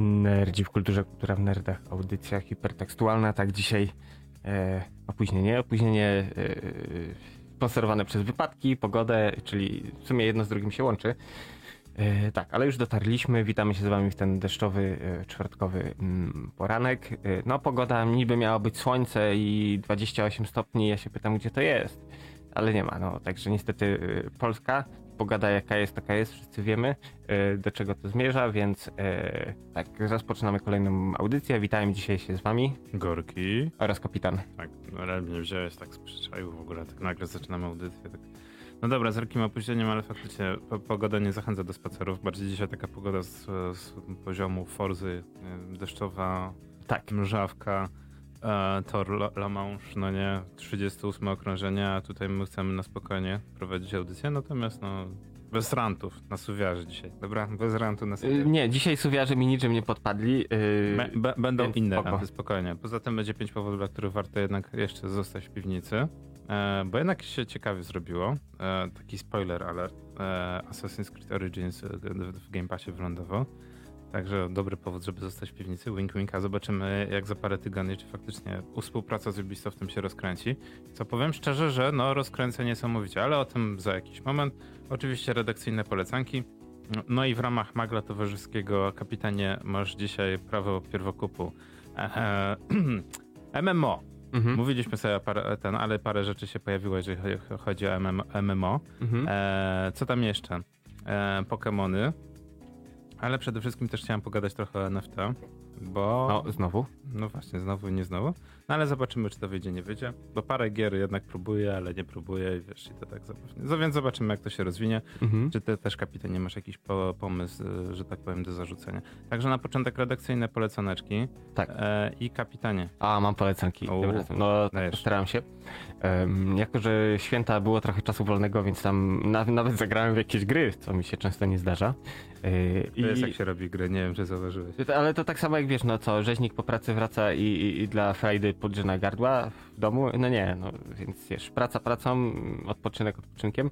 Nerdzi w kulturze, kultura w nerdach, audycja hipertekstualna, tak dzisiaj e, opóźnienie, opóźnienie e, sponsorowane przez wypadki, pogodę, czyli w sumie jedno z drugim się łączy. E, tak, ale już dotarliśmy, witamy się z wami w ten deszczowy, e, czwartkowy mm, poranek. E, no pogoda niby miała być słońce i 28 stopni, ja się pytam gdzie to jest, ale nie ma, no także niestety e, Polska, pogoda jaka jest, taka jest, wszyscy wiemy e, do czego to zmierza, więc e, tak, rozpoczynamy kolejną audycję. Witam dzisiaj się z wami Gorki. oraz kapitan. Tak, no, ale mnie wziąłeś tak z przyczaju w ogóle, tak nagle zaczynamy audycję. Tak. No dobra, z lekkim opóźnieniem, ale faktycznie po, pogoda nie zachęca do spacerów. Bardziej dzisiaj taka pogoda z, z poziomu Forzy, nie, deszczowa, Tak, mrzawka, e, tor La, Manche, no nie, 38 okrążenie, a tutaj my chcemy na spokojnie prowadzić audycję, natomiast no bez rantów na suwiarzy dzisiaj, dobra? Bez rantu na e, suwiarzy. nie, dzisiaj suwiarze mi niczym nie podpadli. be, będą inne spoko. ranty, spokojnie. Poza tym będzie pięć powodów, dla których warto jednak jeszcze zostać w piwnicy. E, bo jednak się ciekawie zrobiło. E, taki spoiler, ale e, Assassin's Creed Origins e, w, w Game Passie wylądował. Także dobry powód, żeby zostać w piwnicy. Wink, wink, a zobaczymy jak za parę tygodni, czy faktycznie współpraca z Ubisoftem się rozkręci. Co powiem szczerze, że no rozkręca niesamowicie, ale o tym za jakiś moment. Oczywiście redakcyjne polecanki. No i w ramach magla towarzyskiego, kapitanie, masz dzisiaj prawo pierwokupu. Ehe, MMO. mhm, Mówiliśmy sobie parę, ten, ale parę rzeczy się pojawiło, jeżeli cho- chodzi o MMO. MMO. mhm. E, co tam jeszcze? E, Pokemony. Ale przede wszystkim też chciałem pogadać trochę o NFT, bo... No, znowu. No właśnie, znowu i nie znowu. No ale zobaczymy, czy to wyjdzie, nie wyjdzie. Bo parę gier jednak próbuję, ale nie próbuję i wiesz, i to tak zabawnie. No więc zobaczymy, jak to się rozwinie. Mhm. Czy ty też, kapitanie, masz jakiś po, pomysł, y, że tak powiem, do zarzucenia? Także na początek redakcyjne poleconeczki. Tak. E, I kapitanie. A, mam polecanki. U. No, tak, postaram się. Um, jako, że święta było trochę czasu wolnego, więc tam na, nawet zagrałem w jakieś gry, co mi się często nie zdarza. Yy, To jest jak się robi gry, nie wiem, czy zauważyłeś. Ale to tak samo jak wiesz, no co, rzeźnik po pracy wraca i, i, i dla frajdy podżyna gardła w domu? No nie, no więc wiesz, praca pracą, odpoczynek odpoczynkiem.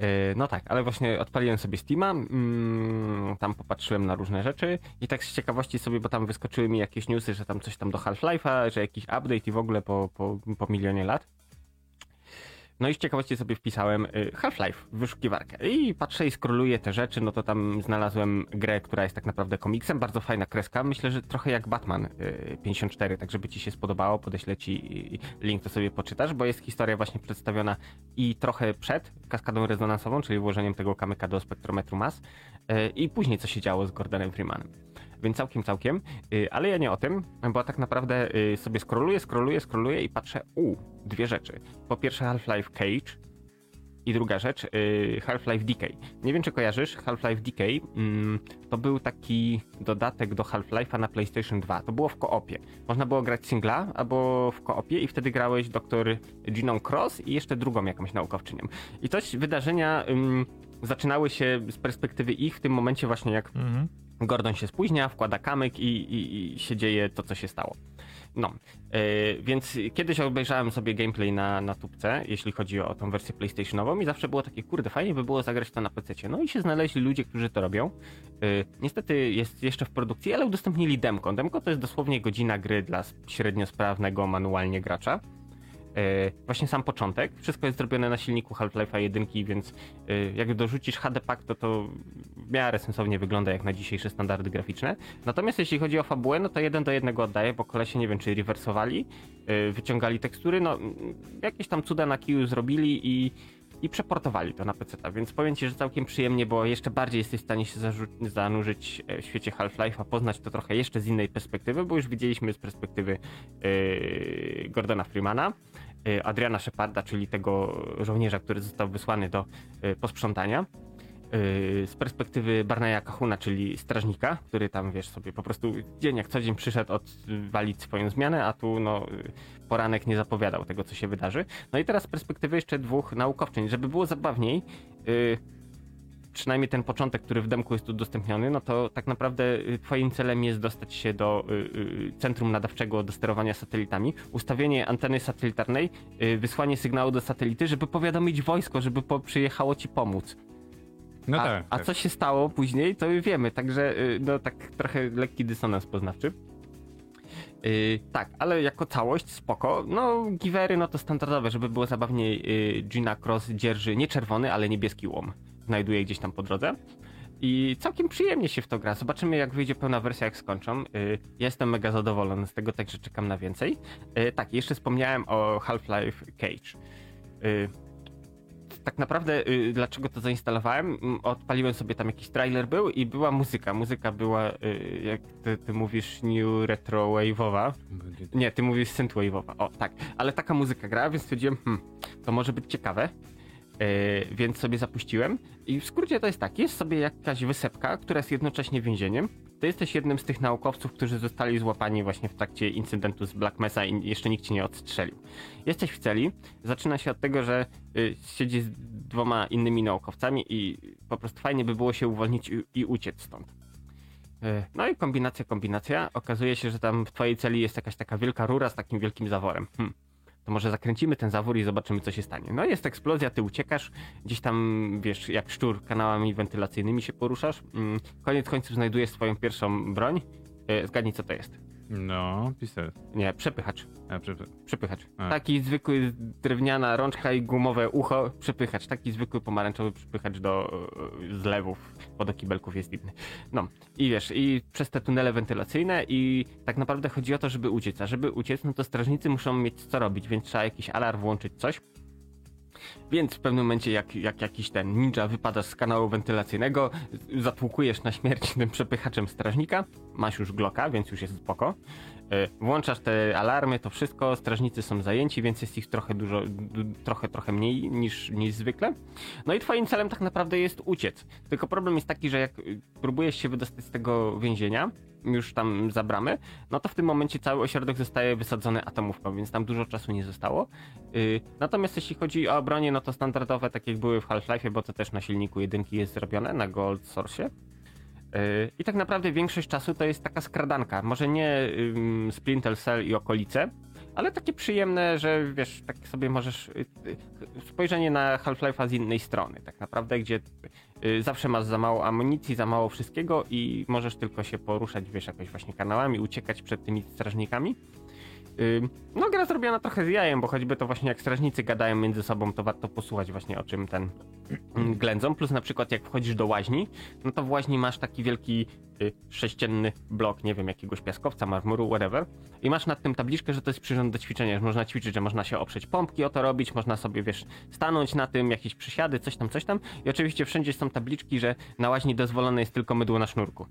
Yy, no tak, ale właśnie odpaliłem sobie Steama, mm, tam popatrzyłem na różne rzeczy i tak z ciekawości sobie, bo tam wyskoczyły mi jakieś newsy, że tam coś tam do Half-Life'a, że jakiś update i w ogóle po, po, po milionie lat. No i z ciekawości sobie wpisałem y, Half-Life w wyszukiwarkę. I patrzę i skroluję te rzeczy, no to tam znalazłem grę, która jest tak naprawdę komiksem, bardzo fajna kreska, myślę, że trochę jak Batman y, 54, tak żeby ci się spodobało, podeślę ci y, link, to sobie poczytasz, bo jest historia właśnie przedstawiona i trochę przed kaskadą rezonansową, czyli włożeniem tego kamyka do spektrometru mas y, i później co się działo z Gordonem Freemanem. Więc całkiem, całkiem. Y, Ale ja nie o tym, bo tak naprawdę y, sobie scrolluję, scrolluję, scrolluję i patrzę, u, dwie rzeczy. Po pierwsze Half-Life Cage i druga rzecz, y, Half-Life Decay. Nie wiem, czy kojarzysz, Half-Life Decay mm, to był taki dodatek do Half-Life'a na PlayStation 2. To było w koopie. Można było grać singla albo w koopie i wtedy grałeś doktor Giną Cross i jeszcze drugą jakąś naukowczynią. I to wydarzenia zaczynały się z perspektywy ich w tym momencie właśnie jak Mhm. Gordon się spóźnia, wkłada kamyk i, i, i się dzieje to, co się stało. No, yy, więc kiedyś obejrzałem sobie gameplay na, na tubce, jeśli chodzi o tą wersję PlayStationową i zawsze było takie, kurde, fajnie by było zagrać to na PC. No i się znaleźli ludzie, którzy to robią. Yy, niestety jest jeszcze w produkcji, ale udostępnili demko. Demko to jest dosłownie godzina gry dla średnio sprawnego manualnie gracza. E, właśnie sam początek. Wszystko jest zrobione na silniku Half-Life'a 1, więc e, jak dorzucisz HD pack, to to w miarę sensownie wygląda jak na dzisiejsze standardy graficzne. Natomiast jeśli chodzi o fabułę, no to jeden do jednego oddaję, bo kolesie nie wiem, czy rewersowali, e, wyciągali tekstury, no jakieś tam cuda na kiju zrobili i i przeportowali to na PC, więc powiem ci, że całkiem przyjemnie, bo jeszcze bardziej jesteś w stanie się zanurzyć w świecie Half-Life'a, poznać to trochę jeszcze z innej perspektywy, bo już widzieliśmy z perspektywy e, Gordona Freemana, Adriana Sheparda, czyli tego żołnierza, który został wysłany do e, posprzątania. e, Z perspektywy Barneya Kahuna, czyli strażnika, który tam, wiesz, sobie po prostu dzień jak co dzień przyszedł odwalić swoją zmianę, a tu, no, poranek nie zapowiadał tego, co się wydarzy. No i teraz z perspektywy jeszcze dwóch naukowczyń, żeby było zabawniej, y, przynajmniej ten początek, który w demku jest udostępniony, no to tak naprawdę y, twoim celem jest dostać się do y, y, centrum nadawczego do sterowania satelitami, ustawienie anteny satelitarnej, wysłanie sygnału do satelity, żeby powiadomić wojsko, żeby po, przyjechało ci pomóc. No a, tak. a tak. co się stało później, to wiemy, także no tak trochę lekki dysonans poznawczy. Yy, tak, ale jako całość spoko. No, givery, no to standardowe, żeby było zabawniej. Yy, Gina Cross dzierży nie czerwony, ale niebieski łom. Znajduje gdzieś tam po drodze. I całkiem przyjemnie się w to gra. Zobaczymy, jak wyjdzie pełna wersja, jak skończą. Ja jestem mega zadowolony z tego, także czekam na więcej. Yy, tak, jeszcze wspomniałem o Half-Life Cage. Yy, tak naprawdę, y, dlaczego to zainstalowałem? Mm, Odpaliłem sobie tam jakiś trailer był i była muzyka. Muzyka była, y, jak ty, ty mówisz, new retro wave'owa. Nie, ty mówisz synthwave'owa. O, tak. Ale taka muzyka gra, więc stwierdziłem, hmm, to może być ciekawe. Yy, więc sobie zapuściłem. I w skrócie to jest tak, jest sobie jakaś wysepka, która jest jednocześnie więzieniem. Ty jesteś jednym z tych naukowców, którzy zostali złapani właśnie w trakcie incydentu z Black Mesa i jeszcze nikt cię nie odstrzelił. Jesteś w celi, zaczyna się od tego, że y, siedzi z dwoma innymi naukowcami i po prostu fajnie by było się uwolnić i, i uciec stąd. Y, No i kombinacja, kombinacja. Okazuje się, że tam w twojej celi jest jakaś taka wielka rura z takim wielkim zaworem. Hmm. To może zakręcimy ten zawór i zobaczymy, co się stanie. No jest eksplozja, ty uciekasz, gdzieś tam, wiesz, jak szczur kanałami wentylacyjnymi się poruszasz. Mm, Koniec końców znajdujesz swoją pierwszą broń. Y, Zgadnij, co to jest. No, pistolet. Nie, przepychacz. A, przepraszam. Przepychacz. A. Taki zwykły drewniana rączka i gumowe ucho, przepychacz. Taki zwykły pomarańczowy przepychacz do e, zlewów, bo do kibelków jest inny. No i wiesz, i przez te tunele wentylacyjne i tak naprawdę chodzi o to, żeby uciec. A żeby uciec, no to strażnicy muszą mieć co robić, więc trzeba jakiś alarm włączyć, coś. Więc w pewnym momencie, jak, jak jakiś ten ninja wypadasz z kanału wentylacyjnego, zatłukujesz na śmierć tym przepychaczem strażnika, masz już Glocka, więc już jest spoko. E, Włączasz te alarmy, to wszystko, strażnicy są zajęci, więc jest ich trochę dużo, trochę, trochę mniej niż, niż zwykle. No i twoim celem tak naprawdę jest uciec. Tylko problem jest taki, że jak próbujesz się wydostać z tego więzienia, już tam za bramę, no to w tym momencie cały ośrodek zostaje wysadzony atomówką, więc tam dużo czasu nie zostało. Yy, natomiast jeśli chodzi o bronie, no to standardowe, tak jak były w Half-Life, bo to też na silniku jedynki jest zrobione, na Gold Source. Yy, I tak naprawdę większość czasu to jest taka skradanka. Może nie ym, Splinter Cell i okolice, ale takie przyjemne, że wiesz, tak sobie możesz. y, y, Spojrzenie na Half-Life'a z innej strony, tak naprawdę, gdzie y, zawsze masz za mało amunicji, za mało wszystkiego i możesz tylko się poruszać, wiesz, jakoś właśnie kanałami, uciekać przed tymi strażnikami. No, gra zrobiona trochę z jajem, bo choćby to właśnie jak strażnicy gadają między sobą, to warto posłuchać właśnie o czym ten mm, ględzą. Plus na przykład jak wchodzisz do łaźni, no to w łaźni masz taki wielki y, sześcienny blok, nie wiem, jakiegoś piaskowca, marmuru, whatever. I masz nad tym tabliczkę, że to jest przyrząd do ćwiczenia, że można ćwiczyć, że można się oprzeć pompki, o to robić, można sobie, wiesz, stanąć na tym, jakieś przysiady, coś tam, coś tam. I oczywiście wszędzie są tabliczki, że na łaźni dozwolone jest tylko mydło na sznurku.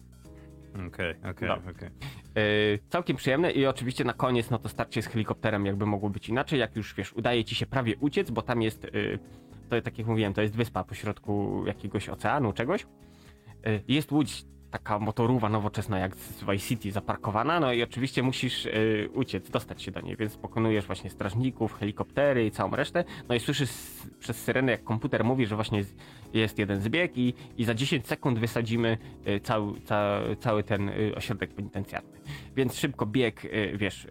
Okej, okej, No. okej. Yy, całkiem przyjemne i oczywiście na koniec no to starcie z helikopterem jakby mogło być inaczej, jak już wiesz, udaje ci się prawie uciec, bo tam jest, yy, to tak jak mówiłem, to jest wyspa pośrodku jakiegoś oceanu, czegoś. Yy, jest łódź taka motorowa nowoczesna jak z Vice City zaparkowana, no i oczywiście musisz yy, uciec, dostać się do niej, więc pokonujesz właśnie strażników, helikoptery i całą resztę, no i słyszysz przez syrenę jak komputer mówi, że właśnie jest, jeden zbieg i, i za 10 sekund wysadzimy yy, cały, ca, cały ten yy, ośrodek penitencjarny. Więc szybko bieg, wiesz,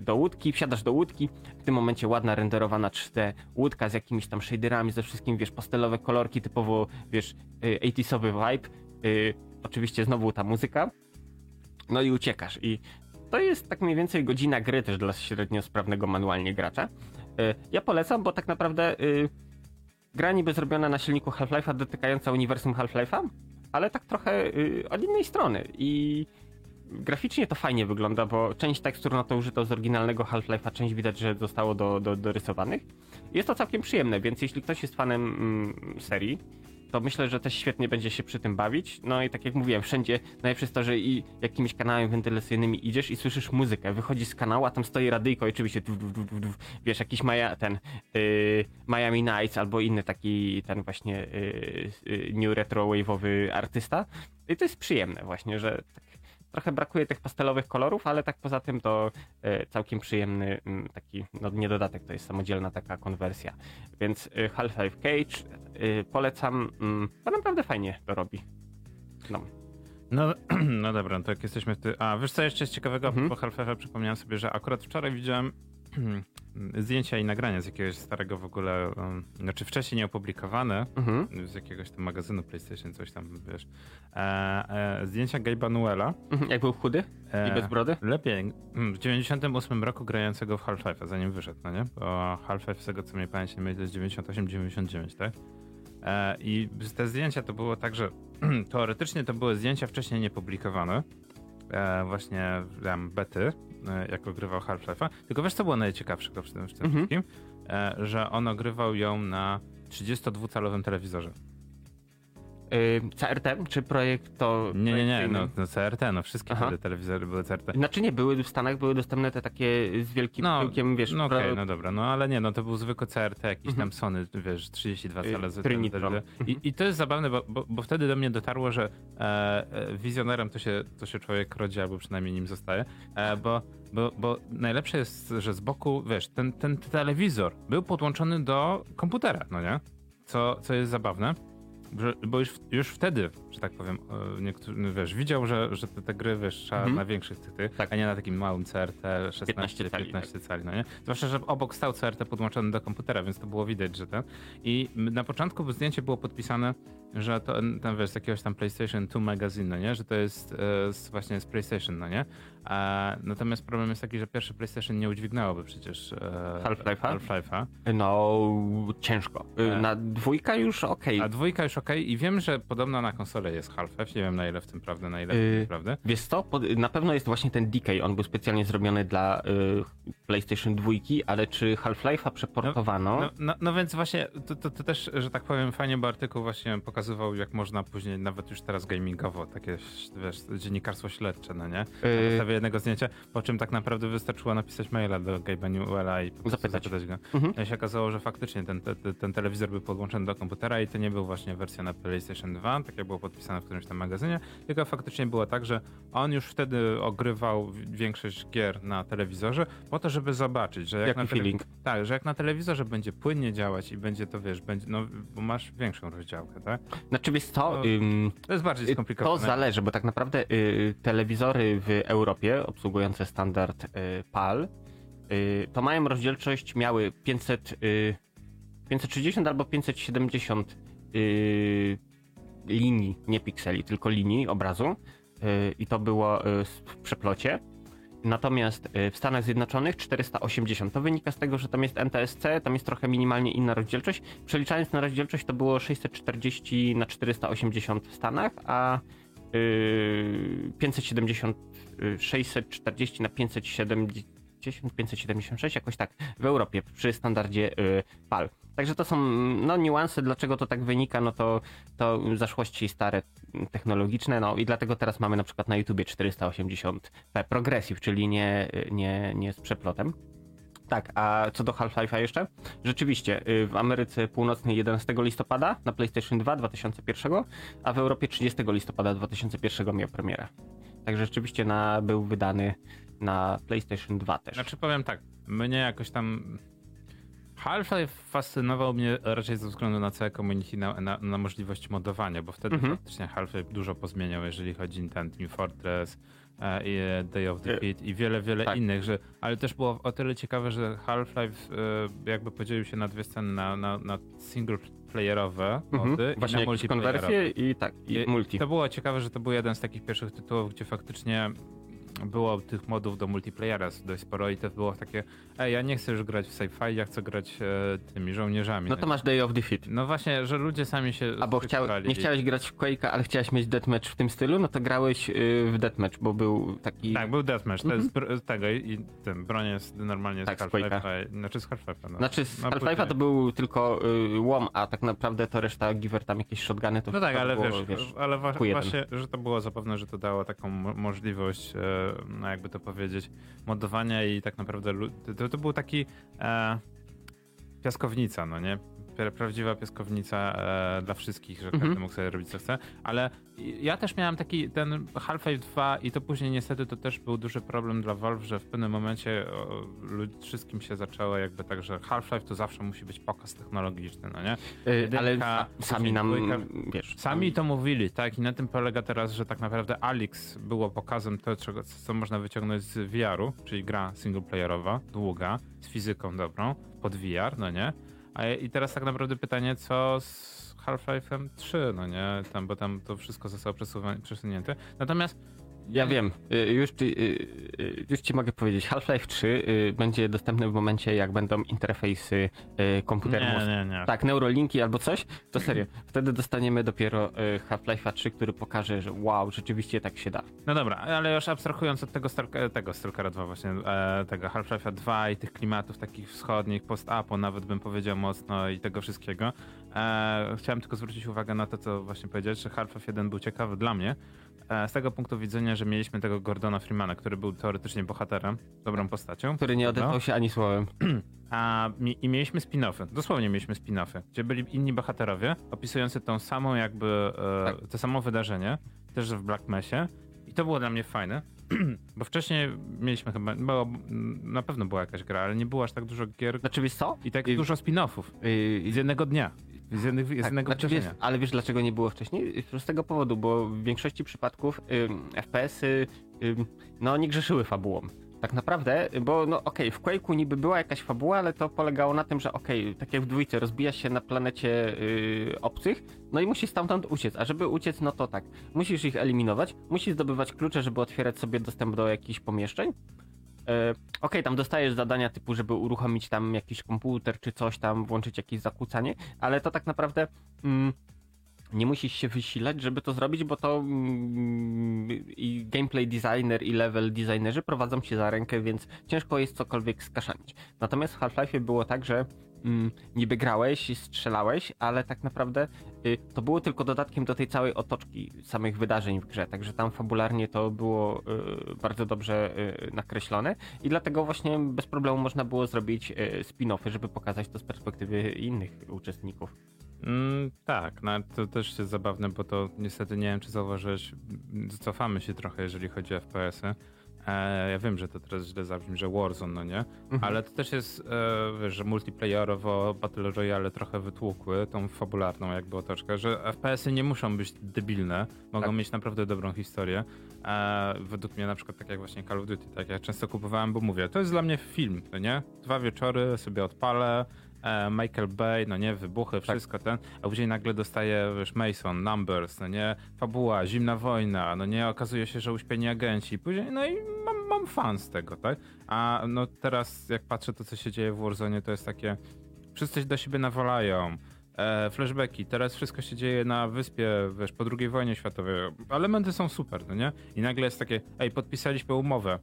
do łódki, wsiadasz do łódki, w tym momencie ładna renderowana 3D łódka z jakimiś tam shaderami, ze wszystkim, wiesz, pastelowe kolorki, typowo, wiesz, yy, 80sowy vibe, oczywiście znowu ta muzyka, no i uciekasz i to jest tak mniej więcej godzina gry też dla średnio sprawnego manualnie gracza. Yy, Ja polecam, bo tak naprawdę yy, gra niby zrobiona na silniku Half-Life'a dotykająca uniwersum Half-Life'a, ale tak trochę yy, od innej strony i graficznie to fajnie wygląda, bo część tekstur no to użyto z oryginalnego Half-Life'a, część widać, że zostało do, do, dorysowanych. Jest to całkiem przyjemne, więc jeśli ktoś jest fanem mm, serii, to myślę, że też świetnie będzie się przy tym bawić. No i tak jak mówiłem, wszędzie najlepsze jest to, że i jakimiś kanałami wentylacyjnymi idziesz i słyszysz muzykę. Wychodzisz z kanału, a tam stoi radyjko i oczywiście wiesz, jakiś Maja, ten yy, Miami Nights albo inny taki ten właśnie yy, yy, new retro wave'owy artysta. I to jest przyjemne właśnie, że tak trochę brakuje tych pastelowych kolorów, ale tak poza tym to e, całkiem przyjemny mm, taki, no nie dodatek, to jest samodzielna taka konwersja. Więc e, Half-Life Cage e, polecam, mm, bo naprawdę fajnie to robi. No. No, no dobra, to jak jesteśmy w ty... A, wiesz co jeszcze jest ciekawego Mhm. po Half-Life'ie? Przypomniałem sobie, że akurat wczoraj widziałem zdjęcia i nagrania z jakiegoś starego w ogóle, um, znaczy wcześniej nieopublikowane, Mhm. z jakiegoś tam magazynu PlayStation, coś tam, wiesz. E, e, zdjęcia Gabe'a Newella. Mhm. Jak był chudy E, i bez brody? Lepiej. Mm, W 98 roku grającego w Half-Life, zanim wyszedł, no nie? Bo Half-Life, z tego co mnie pamięć nie to jest 98-99, tak? E, I te zdjęcia to było tak, że teoretycznie to były zdjęcia wcześniej niepublikowane. E, właśnie tam bety, jak ogrywał Half-Life'a. Tylko wiesz, co było najciekawsze w tym, tym Mhm. wszystkim? E, że on ogrywał ją na 32-calowym telewizorze. Y, CRT czy projekt to. Nie, nie, nie, no, no CRT, no wszystkie Aha. wtedy telewizory były CRT. Znaczy nie, były w Stanach były dostępne te takie z wielkim No, tyłkiem, wiesz, No okej, pro- no dobra, no ale nie, no to był zwykły CRT, jakiś Mhm. tam Sony, wiesz, 32 Y, cale. z- Trinitron. I, I to jest zabawne, bo, bo, bo wtedy do mnie dotarło, że e, e, wizjonerem to się, to się człowiek rodzi, albo przynajmniej nim zostaje, e, bo, bo, bo najlepsze jest, że z boku, wiesz, ten, ten telewizor był podłączony do komputera, no nie? Co, co jest zabawne. Bo już, już wtedy, że tak powiem, e, niektórzy, wiesz, widział, że, że te, te gry, wiesz, trzeba Mhm. na większych tych, tych Tak. a nie na takim małym CRT 16, 15 15 cali, cali, no nie? Zwłaszcza, że obok stał CRT podłączony do komputera, więc to było widać, że ten. I na początku zdjęcie było podpisane, że to, tam wiesz, z jakiegoś tam PlayStation 2 magazine, no nie? Że to jest e, właśnie z PlayStation, no nie? Natomiast problem jest taki, że pierwszy PlayStation nie udźwignęłoby przecież e, Half-Life'a? Half-Life'a. No, ciężko. E. Na dwójka już okej. A dwójka już okej i wiem, że podobno na konsolę jest Half-Life, nie wiem na ile w tym prawda, na ile w Yy, tym prawda. Wiesz co, na pewno jest właśnie ten Decay, on był specjalnie zrobiony dla y, PlayStation 2, ale czy Half-Life'a przeportowano? No, no, no więc właśnie to, to, to też, że tak powiem, fajnie, bo artykuł właśnie pokazywał, jak można później, nawet już teraz gamingowo, takie, wiesz, dziennikarstwo śledcze, no nie? Na Y, podstawie jednego zdjęcia, po czym tak naprawdę wystarczyło napisać maila do Gabe'a Newella i Zapytać. zapytać go. Mhm. No i się okazało, że faktycznie ten, ten, ten telewizor był podłączony do komputera i to nie był właśnie wersja na PlayStation 2, tak jak było podpisane w którymś tam magazynie, tylko faktycznie było tak, że on już wtedy ogrywał większość gier na telewizorze po to, żeby zobaczyć, że jak Jaki na feeling? tak, że jak na telewizorze będzie płynnie działać i będzie to, wiesz, będzie, no, bo masz większą rozdziałkę, tak? Znaczy wiesz No, ym, To jest bardziej Y, skomplikowane. To zależy, bo tak naprawdę y, telewizory w Europie obsługujące standard y, PAL y, to mają rozdzielczość, miały 500, y, 560 albo 570 y, linii, nie pikseli, tylko linii obrazu y, i to było y, w przeplocie. Natomiast y, w Stanach Zjednoczonych 480. To wynika z tego, że tam jest NTSC, tam jest trochę minimalnie inna rozdzielczość. Przeliczając na rozdzielczość to było 640 na 480 w Stanach, a yy, 570, yy, 640 na 570, 576 jakoś tak w Europie przy standardzie yy, PAL. Także to są no, niuanse, dlaczego to tak wynika, no to, to zaszłości stare mm, technologiczne, no i dlatego teraz mamy na przykład na YouTubie 480p Progressive, czyli nie, nie, nie z przeplotem. Tak, a co do Half-Life'a jeszcze? Rzeczywiście, y, w Ameryce Północnej 11 listopada na PlayStation 2 2001, a w Europie 30 listopada 2001 miał premierę. Także rzeczywiście na, był wydany na PlayStation 2 też. Znaczy powiem tak, mnie jakoś tam... Half-Life fascynował mnie raczej ze względu na całe community, na, na, na możliwość modowania, bo wtedy Mhm. faktycznie Half-Life dużo pozmieniał, jeżeli chodzi o ten Team Fortress, e, i e, Day of the E, Pit i wiele, wiele tak. innych, że, ale też było o tyle ciekawe, że Half-Life e, jakby podzielił się na dwie sceny, na, na, na single playerowe Mhm. mody Właśnie i na multiplayerowe. konwersje i tak, i I multi. To było ciekawe, że to był jeden z takich pierwszych tytułów, gdzie faktycznie było tych modów do multiplayera dość sporo i to było takie, ej, ja nie chcę już grać w sci-fi, ja chcę grać e, tymi żołnierzami. No to masz Day of Defeat. No właśnie, że ludzie sami się Albo chciał, nie chciałeś grać w Quake'a, ale chciałeś mieć deathmatch w tym stylu, no to grałeś y, w deathmatch, bo był taki... Tak, był deathmatch, to jest br- tego i, i ten, broń jest normalnie Mhm. Tak, z. Half-Life'a, znaczy z Half-Life'a. No. Znaczy z No, Half-Life'a to był tylko y, łom, a tak naprawdę to reszta giver tam jakieś shotguny to No tak, ale było, wiesz, ale wa- Q1. właśnie, że to było zapewne, że to dało taką mo- możliwość, e, no jakby to powiedzieć, modowania i tak naprawdę to, to był taki e, piaskownica, no nie? Pra- prawdziwa piaskownica e, dla wszystkich, że Mhm. każdy mógł sobie robić co chce, ale ja też miałem taki ten Half-Life 2 i to później niestety to też był duży problem dla Valve, że w pewnym momencie o, wszystkim się zaczęło jakby tak, że Half-Life to zawsze musi być pokaz technologiczny, no nie? Y, ale sami nam, dwójka. wiesz... Sami to mówili, tak? I na tym polega teraz, że tak naprawdę Alex było pokazem tego, czego, co można wyciągnąć z VR-u, czyli gra singleplayerowa, długa, z fizyką dobrą, pod VR, no nie? A i teraz tak naprawdę pytanie, co z Half-Life'em 3, no nie? Tam, bo tam to wszystko zostało przesunięte. Natomiast Ja wiem, y, już ci, y, y, już ci mogę powiedzieć, Half-Life 3 y, będzie dostępny w momencie, jak będą interfejsy komputerów. nie, nie, nie. Tak, neurolinki albo coś, to serio. Wtedy dostaniemy dopiero Half-Life'a 3, który pokaże, że wow, rzeczywiście tak się da. No dobra, ale już abstrahując od tego, Stalk- tego Stalkera 2 właśnie, e, tego Half-Life'a 2 i tych klimatów takich wschodnich, post-apo nawet bym powiedział mocno i tego wszystkiego, e, chciałem tylko zwrócić uwagę na to, co właśnie powiedziałeś, że Half-Life 1 był ciekawy dla mnie, z tego punktu widzenia, że mieliśmy tego Gordona Freemana, który był teoretycznie bohaterem, dobrą postacią. Który nie odezwał się ani słowem. A, I mieliśmy spin-offy, dosłownie mieliśmy spin-offy, gdzie byli inni bohaterowie opisujący tą samą jakby, e, to samo wydarzenie, też w Black Mesie i to było dla mnie fajne, bo wcześniej mieliśmy chyba, bo na pewno była jakaś gra, ale nie było aż tak dużo gier Znaczy wiesz co? i tak Y, dużo spin-offów y, z jednego dnia, z, jednych, z tak, jednego znaczy wiesz, ale wiesz dlaczego nie było wcześniej? Z tego powodu, bo w większości przypadków FPS-y no nie grzeszyły fabułą. Tak naprawdę, bo no okej, w Quake'u niby była jakaś fabuła, ale to polegało na tym, że okej, tak jak w dwójce, rozbija się na planecie yy, obcych, no i musisz stamtąd uciec, a żeby uciec, no to tak, musisz ich eliminować, musisz zdobywać klucze, żeby otwierać sobie dostęp do jakichś pomieszczeń. E, Okej, tam dostajesz zadania typu, żeby uruchomić tam jakiś komputer czy coś tam, włączyć jakieś zakłócanie, ale to tak naprawdę mm, nie musisz się wysilać, żeby to zrobić, bo to mm, i gameplay designer i level designerzy prowadzą się za rękę, więc ciężko jest cokolwiek skaszanić. Natomiast w Half-Life było tak, że mm, niby grałeś, strzelałeś, ale tak naprawdę y, to było tylko dodatkiem do tej całej otoczki samych wydarzeń w grze, także tam fabularnie to było y, bardzo dobrze y, nakreślone i dlatego właśnie bez problemu można było zrobić spin-offy, żeby pokazać to z perspektywy innych uczestników. Mm, tak, no, to też jest zabawne, bo to niestety nie wiem, czy zauważyłeś, cofamy się trochę, jeżeli chodzi o FPS-y. E, ja wiem, że to teraz źle zabrzmi, że Warzone, no nie? Mhm. Ale to też jest, e, wiesz, że multiplayerowo Battle Royale trochę wytłukły tą fabularną jakby otoczkę, że FPS-y nie muszą być debilne, mogą Tak. mieć naprawdę dobrą historię. E, według mnie na przykład tak jak właśnie Call of Duty, tak jak często kupowałem, bo mówię, to jest dla mnie film, no nie? Dwa wieczory sobie odpalę, Michael Bay, no nie, wybuchy, wszystko ten, a później nagle dostaje, wiesz, Mason, Numbers, no nie, fabuła, zimna wojna, no nie, okazuje się, że uśpieni agenci, później, no i mam, mam fan z tego, tak? A no teraz, jak patrzę to, co się dzieje w Warzone, to jest takie, wszyscy do siebie nawalają, e, flashbacki, teraz wszystko się dzieje na wyspie, wiesz, po II wojnie światowej, elementy są super, no nie? I nagle jest takie, ej, podpisaliśmy umowę,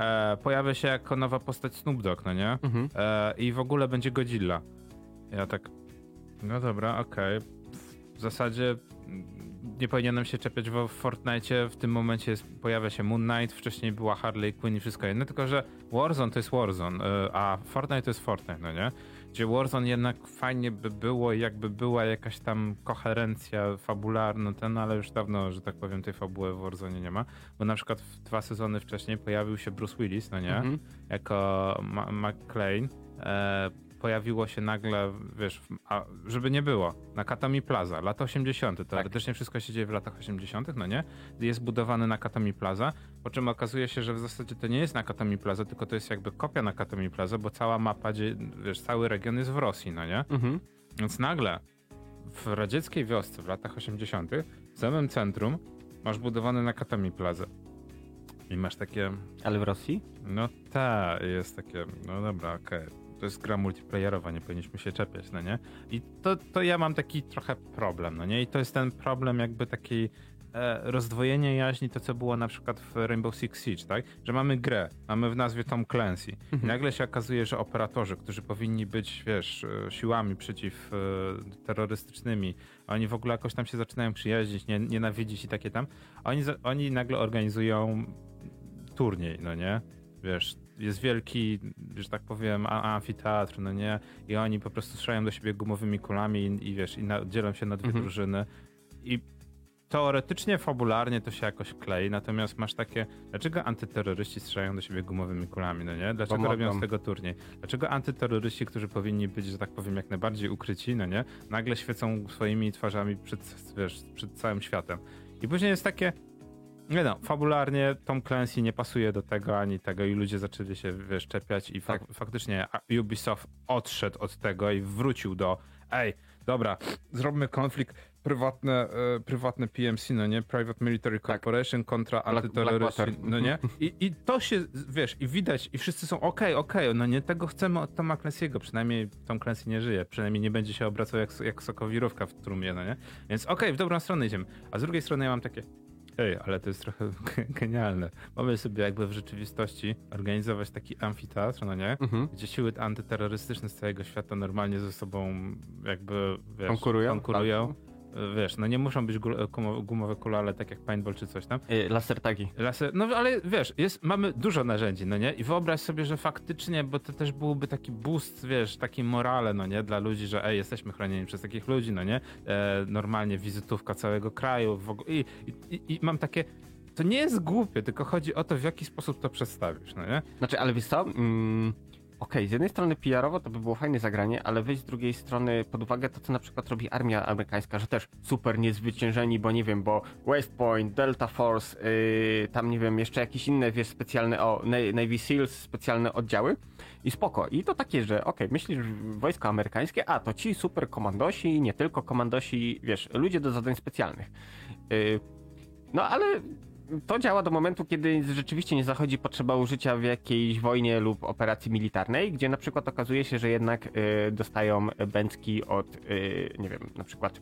e, pojawia się jako nowa postać Snoop Dogg, no nie? Mhm. E, I w ogóle będzie Godzilla. Ja tak, no dobra, okej. W zasadzie nie powinienem się czepiać, bo w Fortnite w tym momencie jest, pojawia się Moon Knight, wcześniej była Harley Quinn i wszystko inne, tylko że Warzone to jest Warzone, e, a Fortnite to jest Fortnite, no nie? Gdzie Warzone jednak fajnie by było, jakby była jakaś tam koherencja fabularna, ten, ale już dawno, że tak powiem, tej fabuły w Warzone nie ma, bo na przykład w dwa sezony wcześniej pojawił się Bruce Willis, no nie? Mhm. jako Ma- McClane e, pojawiło się nagle, wiesz, a, żeby nie było, na Katami Plaza, lata 80. Teoretycznie wszystko się dzieje w latach 80., no nie? Jest budowany na Katami Plaza, po czym okazuje się, że w zasadzie to nie jest na Katami Plaza, tylko to jest jakby kopia na Katami Plaza, bo cała mapa, wiesz, cały region jest w Rosji, no nie? Mhm. Więc nagle w radzieckiej wiosce w latach 80. w samym centrum masz budowany na Katami Plaza. I masz takie, Ale w Rosji? no tak, jest takie, no dobra, okej. To jest gra multiplayerowa, nie powinniśmy się czepiać, no nie? I to, to ja mam taki trochę problem, no nie? I to jest ten problem jakby takiej e, rozdwojenia jaźni, to co było na przykład w Rainbow Six Siege, tak? Że mamy grę, mamy w nazwie Tom Clancy i nagle się okazuje, że operatorzy, którzy powinni być, wiesz, e, siłami przeciw e, terrorystycznymi, oni w ogóle jakoś tam się zaczynają przyjaźnić, nie, nienawidzić i takie tam, oni, oni nagle organizują turniej, no nie? Wiesz, jest wielki, że tak powiem, amfiteatr, no nie? I oni po prostu strzelają do siebie gumowymi kulami i, i wiesz, i na, dzielą się na dwie Mhm. drużyny. I teoretycznie, fabularnie to się jakoś klei, natomiast masz takie, dlaczego antyterroryści strzelają do siebie gumowymi kulami, no nie? Dlaczego robią z tego turniej? Dlaczego antyterroryści, którzy powinni być, że tak powiem, jak najbardziej ukryci, no nie? Nagle świecą swoimi twarzami przed, wiesz, przed całym światem. I później jest takie, nie no, fabularnie Tom Clancy nie pasuje do tego ani tego i ludzie zaczęli się, wiesz, czepiać i fak- Tak. faktycznie Ubisoft odszedł od tego i wrócił do ej, dobra, zróbmy konflikt prywatne, e, prywatne PMC, no nie? Private Military Corporation kontra Black- antyterroryści, Blackwater. no nie? I, I to się, wiesz, i widać, i wszyscy są okej, okej, no nie, tego chcemy od Toma Clancy'ego, przynajmniej Tom Clancy nie żyje, przynajmniej nie będzie się obracał jak, jak sokowirówka w trumie, no nie? Więc okej, w dobrą stronę idziemy. A z drugiej strony ja mam takie, ej, ale to jest trochę genialne. Mamy sobie jakby w rzeczywistości organizować taki amfiteatr, no nie? Mhm. Gdzie siły antyterrorystyczne z całego świata normalnie ze sobą jakby, wiesz, Konkurują? konkurują. Wiesz, no nie muszą być gumowe kule, ale tak jak paintball czy coś tam. Y, Laser tagi. Laser, no ale wiesz, jest, mamy dużo narzędzi, no nie? I wyobraź sobie, że faktycznie, bo to też byłby taki boost, wiesz, taki morale, no nie? Dla ludzi, że ej, jesteśmy chronieni przez takich ludzi, no nie? E, normalnie wizytówka całego kraju w ogóle. I, i, i, I mam takie, to nie jest głupie, tylko chodzi o to, w jaki sposób to przedstawisz, no nie? Znaczy, ale wiesz co? Mm, Okej, z jednej strony PR-owo to by było fajne zagranie, ale weź z drugiej strony pod uwagę to, co na przykład robi armia amerykańska, że też super niezwyciężeni, bo nie wiem, bo West Point, Delta Force, yy, tam nie wiem, jeszcze jakieś inne, wiesz, specjalne, o, Na- Navy SEALs, specjalne oddziały i spoko. I to takie, że okej, myślisz, wojsko amerykańskie, a to ci super komandosi, nie tylko komandosi, wiesz, ludzie do zadań specjalnych. Yy, no ale to działa do momentu, kiedy rzeczywiście nie zachodzi potrzeba użycia w jakiejś wojnie lub operacji militarnej, gdzie na przykład okazuje się, że jednak y, dostają bęcki od, y, nie wiem, na przykład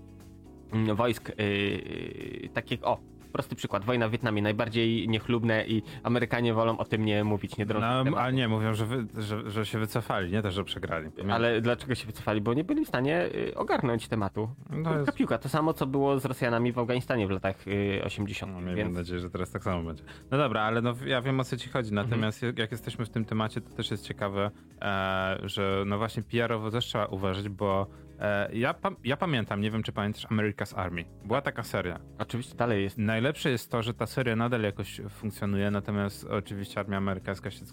mm, wojsk y, takich, o, prosty przykład, wojna w Wietnamie, najbardziej niechlubne i Amerykanie wolą o tym nie mówić, nie drążyć No, ale nie, mówią, że, wy, że, że się wycofali, nie też, że przegrali. Ale dlaczego się wycofali? Bo nie byli w stanie y, ogarnąć tematu. No jest- piłka, to samo co było z Rosjanami w Afganistanie w latach y, 80. No, miejmy więc... nadzieję, że teraz tak samo będzie. No dobra, ale no, ja wiem o co ci chodzi. Mhm. Natomiast jak- jak jesteśmy w tym temacie, to też jest ciekawe, e, że no właśnie PR-owo też trzeba uważać, bo ja, pa- ja pamiętam, nie wiem czy pamiętasz America's Army. Była taka seria. Oczywiście dalej jest Najlepsze jest to, że ta seria nadal jakoś funkcjonuje, natomiast oczywiście armia amerykańska się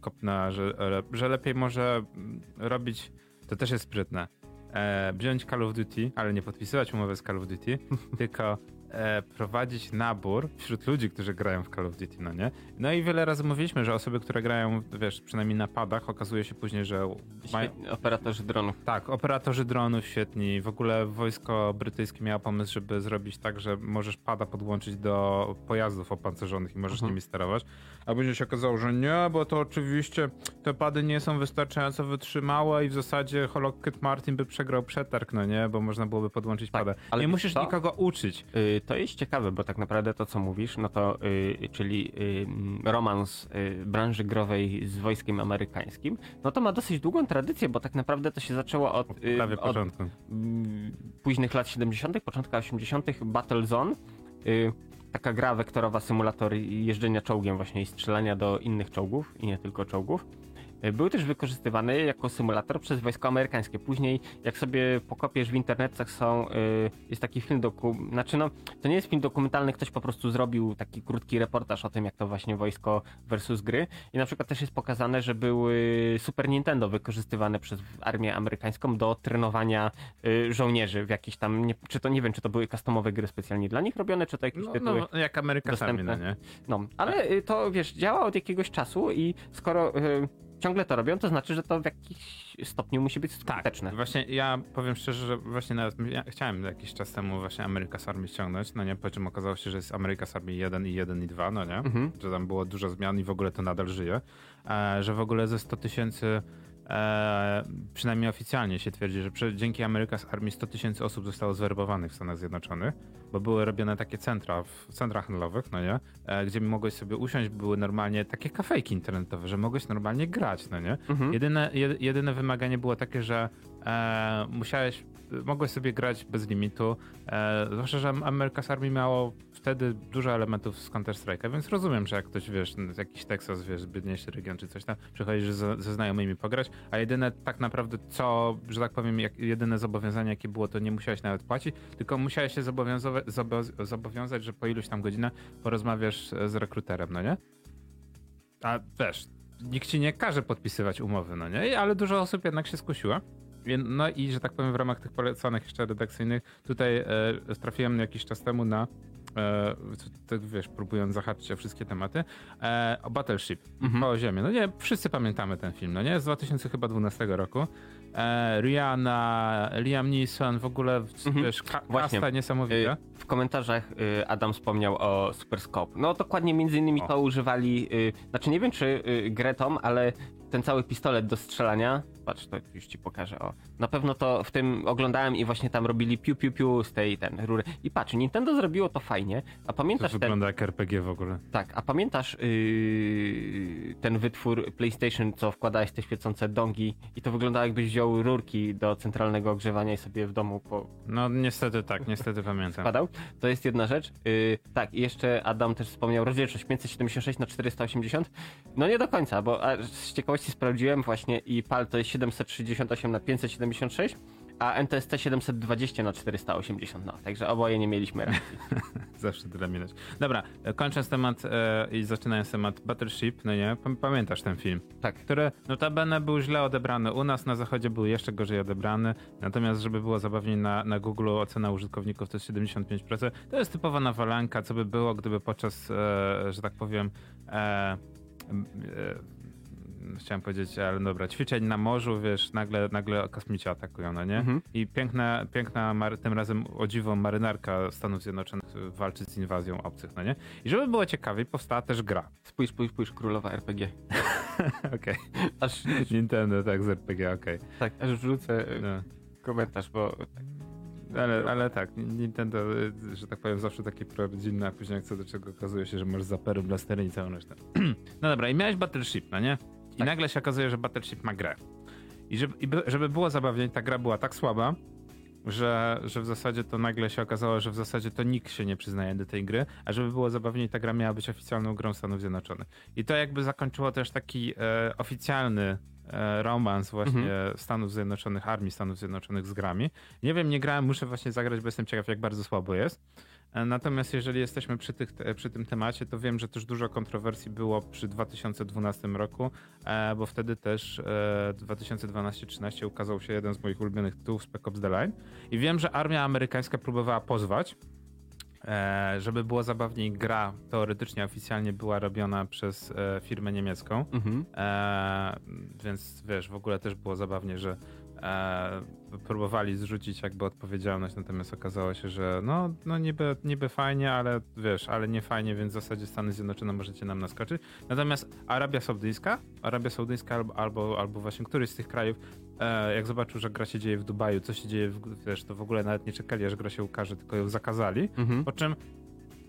kopnęła, że, że lepiej może mm, robić, to też jest sprytne, e, wziąć Call of Duty, ale nie podpisywać umowy z Call of Duty, tylko e, prowadzić nabór wśród ludzi, którzy grają w Call of Duty, no nie? No i wiele razy mówiliśmy, że osoby, które grają, wiesz, przynajmniej na padach, okazuje się później, że Świetni operatorzy dronów. tak, operatorzy dronów świetni. W ogóle wojsko brytyjskie miało pomysł, żeby zrobić tak, że możesz pada podłączyć do pojazdów opancerzonych i możesz Mhm. nimi sterować. A później się okazało, że nie, bo to oczywiście te pady nie są wystarczająco wytrzymałe i w zasadzie Lockheed Martin by przegrał przetarg, no nie, bo można byłoby podłączyć Tak, pada. ale nie musisz nikogo uczyć. Y, To jest ciekawe, bo tak naprawdę to, co mówisz, no to, y, czyli y, romans y, branży growej z wojskiem amerykańskim, no to ma dosyć długą tradycję, bo tak naprawdę to się zaczęło od, Prawie od początku. mm, późnych lat 70., początka 80., Battlezone. Taka gra wektorowa, symulator jeżdżenia czołgiem właśnie i strzelania do innych czołgów i nie tylko czołgów. Y, Był też wykorzystywany jako symulator przez wojsko amerykańskie. Później, jak sobie pokopiesz w internetach, są, y, jest taki film doku... Znaczy, no, to nie jest film dokumentalny, ktoś po prostu zrobił taki krótki reportaż o tym, jak to właśnie wojsko versus gry. I na przykład też jest pokazane, że były Super Nintendo wykorzystywane przez armię amerykańską do trenowania y, żołnierzy w jakichś tam, nie, czy to nie wiem, czy to były customowe gry specjalnie dla nich robione, czy to jakieś No, tytuły. no jak Ameryka sami, no dostępne. nie? No, ale y, to wiesz, działa od jakiegoś czasu i skoro y, ciągle to robią, to znaczy, że to w jakiś stopniu musi być skuteczne. Właśnie ja powiem szczerze, że właśnie nawet ja chciałem jakiś czas temu właśnie America's Army ściągnąć, no nie, po czym okazało się, że jest America's Army 1 i 1 i 2, no nie, Mhm. że tam było dużo zmian i w ogóle to nadal żyje, e, że w ogóle ze 100 tysięcy e, przynajmniej oficjalnie się twierdzi, że przy, dzięki America's Army 100 tysięcy osób zostało zwerbowanych w Stanach Zjednoczonych, bo były robione takie centra w centrach handlowych, no nie, e, gdzie mogłeś sobie usiąść, były normalnie takie kafejki internetowe, że mogłeś normalnie grać, no nie, Mhm. Jedyne, jed, jedyne wymaganie było takie, że e, musiałeś, mogłeś sobie grać bez limitu, e, zwłaszcza, że America's Army miało wtedy dużo elementów z Counter-Strike'a, więc rozumiem, że jak ktoś, wiesz, jakiś Texas, wiesz, zbytniejszy region czy coś tam, przychodzisz ze, ze znajomymi pograć, a jedyne tak naprawdę co, że tak powiem, jak, jedyne zobowiązanie jakie było, to nie musiałeś nawet płacić, tylko musiałeś się zobowiąza- zobo- zobowiązać, że po iluś tam godzinach porozmawiasz z rekruterem, no nie? A wiesz, nikt ci nie każe podpisywać umowy, no nie? Ale dużo osób jednak się skusiła. No i, że tak powiem, w ramach tych polecanych jeszcze redakcyjnych, tutaj e, trafiłem jakiś czas temu na e, tak wiesz, próbując zahaczyć o wszystkie tematy, e, o Battleship, Mhm. o Ziemię. No nie, wszyscy pamiętamy ten film, no nie? Z 2012 roku. E, Rihanna, Liam Neeson, w ogóle, Mhm. wiesz, ka- Właśnie. kasta niesamowita. Y, W komentarzach y, Adam wspomniał o Super Scope. No dokładnie między innymi O. to używali, y, znaczy nie wiem czy Gretom, ale ten cały pistolet do strzelania, patrz, to już ci pokażę, o. Na pewno to w tym oglądałem i właśnie tam robili piu piu piu z tej ten rury. I patrz, Nintendo zrobiło to fajnie, a To pamiętasz ten, wygląda jak RPG w ogóle. tak, a pamiętasz yy, ten wytwór PlayStation, co wkładałeś te świecące dongi i to wyglądało jakbyś wziął rurki do centralnego ogrzewania i sobie w domu po, No niestety tak, niestety pamiętam. wkładał. To jest jedna rzecz. Yy, tak, i jeszcze Adam też wspomniał rozdzielczość 576 na 480. No nie do końca, bo z ciekawości sprawdziłem właśnie i PAL to jest 768 na 576, a NTSC 720 na 480. No, także oboje nie mieliśmy racji. Zawsze tyle minąć. Dobra, kończąc temat e, i zaczynając temat Battleship, no nie, Pam- pamiętasz ten film, Tak. który notabene był źle odebrany u nas, na zachodzie był jeszcze gorzej odebrany, natomiast żeby było zabawniej na, na Google ocena użytkowników to jest 75%, to jest typowa nawalanka, co by było, gdyby podczas, e, że tak powiem, e, e, chciałem powiedzieć, ale dobra, ćwiczeń na morzu, wiesz, nagle, nagle kosmici atakują, no nie? Mhm. I piękna, piękna tym razem o dziwo marynarka Stanów Zjednoczonych walczy z inwazją obcych, no nie? I żeby było ciekawiej, powstała też gra. Spójrz, spójrz, spójrz, królowa RPG. Okej. Aż, Nintendo, tak, z RPG, okej. tak, aż wrzucę y, No. komentarz, bo Ale, ale tak, Nintendo, y, że tak powiem, zawsze takie prorodzinne, a później jak co do czego okazuje się, że masz zapery, blastery i całą resztę. no dobra, i miałeś Battleship, no nie? I Tak. nagle się okazuje, że Battleship ma grę. I żeby, i by- żeby było zabawniej, ta gra była tak słaba, że, że w zasadzie to nagle się okazało, że w zasadzie to nikt się nie przyznaje do tej gry, a żeby było zabawniej, ta gra miała być oficjalną grą Stanów Zjednoczonych. I to jakby zakończyło też taki e, oficjalny romans właśnie Stanów Zjednoczonych, Armii Stanów Zjednoczonych z grami. Nie wiem, nie grałem, muszę właśnie zagrać, bo jestem ciekaw, jak bardzo słabo jest. E, Natomiast jeżeli jesteśmy przy, tych, przy tym temacie, to wiem, że też dużo kontrowersji było przy 2012 roku, e, bo wtedy też e, 2012-13 ukazał się jeden z moich ulubionych tytułów Spec Ops The Line i wiem, że armia amerykańska próbowała pozwać, e, żeby było zabawniej, gra teoretycznie oficjalnie była robiona przez e, firmę niemiecką, mhm. E, więc wiesz, w ogóle też było zabawnie, że e, próbowali zrzucić jakby odpowiedzialność, natomiast okazało się, że no, no niby, niby fajnie, ale wiesz, ale nie fajnie, więc w zasadzie Stany Zjednoczone możecie nam naskoczyć. Natomiast Arabia Saudyjska, Arabia Saudyjska albo, albo, albo właśnie któryś z tych krajów, e, jak zobaczył, że gra się dzieje w Dubaju, co się dzieje, w, wiesz, to w ogóle nawet nie czekali, aż gra się ukaże, tylko ją zakazali. Mhm. Po czym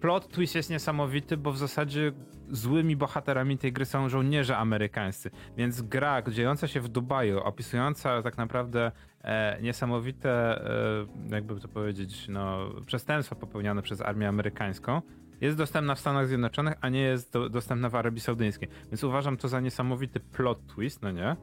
plot twist jest niesamowity, bo w zasadzie złymi bohaterami tej gry są żołnierze amerykańscy. Więc gra dziejąca się w Dubaju, opisująca tak naprawdę e, niesamowite, e, jakby to powiedzieć, no, przestępstwa popełniane przez armię amerykańską, jest dostępna w Stanach Zjednoczonych, a nie jest do, dostępna w Arabii Saudyjskiej. Więc uważam to za niesamowity plot twist, no nie?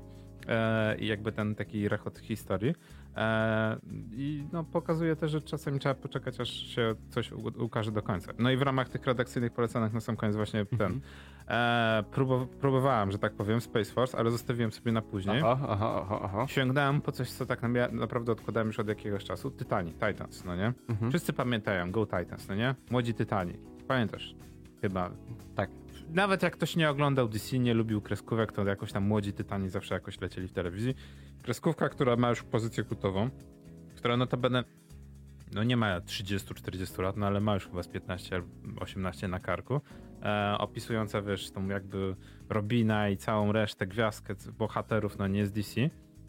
E, I jakby ten taki rechot historii. E, I no, pokazuje też, że czasami trzeba poczekać, aż się coś ukaże do końca. No i w ramach tych redakcyjnych polecanych na sam koniec właśnie ten. E, próbow- próbowałem, że tak powiem, Space Force, ale zostawiłem sobie na później. Oho, oho, oho. Sięgnąłem po coś, co tak na- naprawdę odkładałem już od jakiegoś czasu. Titani, Titans, no nie? Mhm. Wszyscy pamiętają, Go Titans, no nie? Młodzi Tytani. Pamiętasz? Chyba. Tak. Nawet jak ktoś nie oglądał DC, nie lubił kreskówek, to jakoś tam młodzi Tytani zawsze jakoś lecieli w telewizji. Kreskówka, która ma już pozycję kultową, która notabene no nie ma 30-40 lat, no ale ma już chyba z 15 albo 18 na karku, e, opisująca, wiesz, tą jakby Robina i całą resztę, gwiazdkę bohaterów, no nie z DC.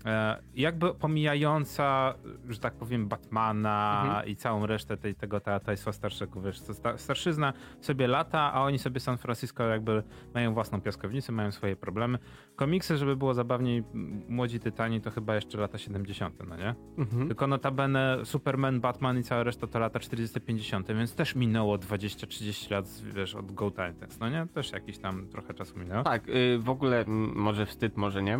E, jakby pomijająca, że tak powiem, Batmana Mhm. i całą resztę tej, tego tajstwa starszego, wiesz, sta, starszyzna sobie lata, a oni sobie San Francisco jakby mają własną piaskownicę, mają swoje problemy. Komiksy, żeby było zabawniej, Młodzi Tytani to chyba jeszcze lata 70., no nie? Mhm. Tylko notabene Superman, Batman i cała reszta to lata 40-50, więc też minęło 20-30 lat, wiesz, od Go Titans, no nie? Też jakiś tam trochę czasu minęło. Tak, y, w ogóle może wstyd, może nie.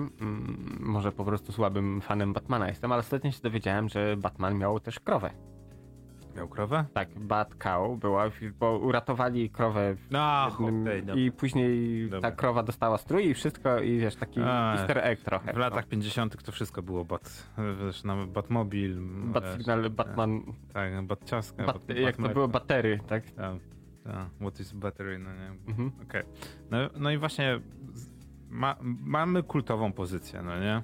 Może po prostu słabym fanem Batmana jestem, ale ostatnio się dowiedziałem, że Batman miał też krowę. Miał krowę? Tak, Bat Cow była, bo uratowali krowę w No, jednym, okej, dobra. i później Dobra. ta krowa dostała strój i wszystko i wiesz, taki A, easter egg trochę. W latach 50. to wszystko było Bat, wiesz, no, Batmobil. no. Bat wiesz, Signal, Batman, Tak, Batciaska. bat, jak to było, batery, tak? Tak, tak. What is battery, no nie? Mhm. Okej. No, no i właśnie ma, mamy kultową pozycję, no nie?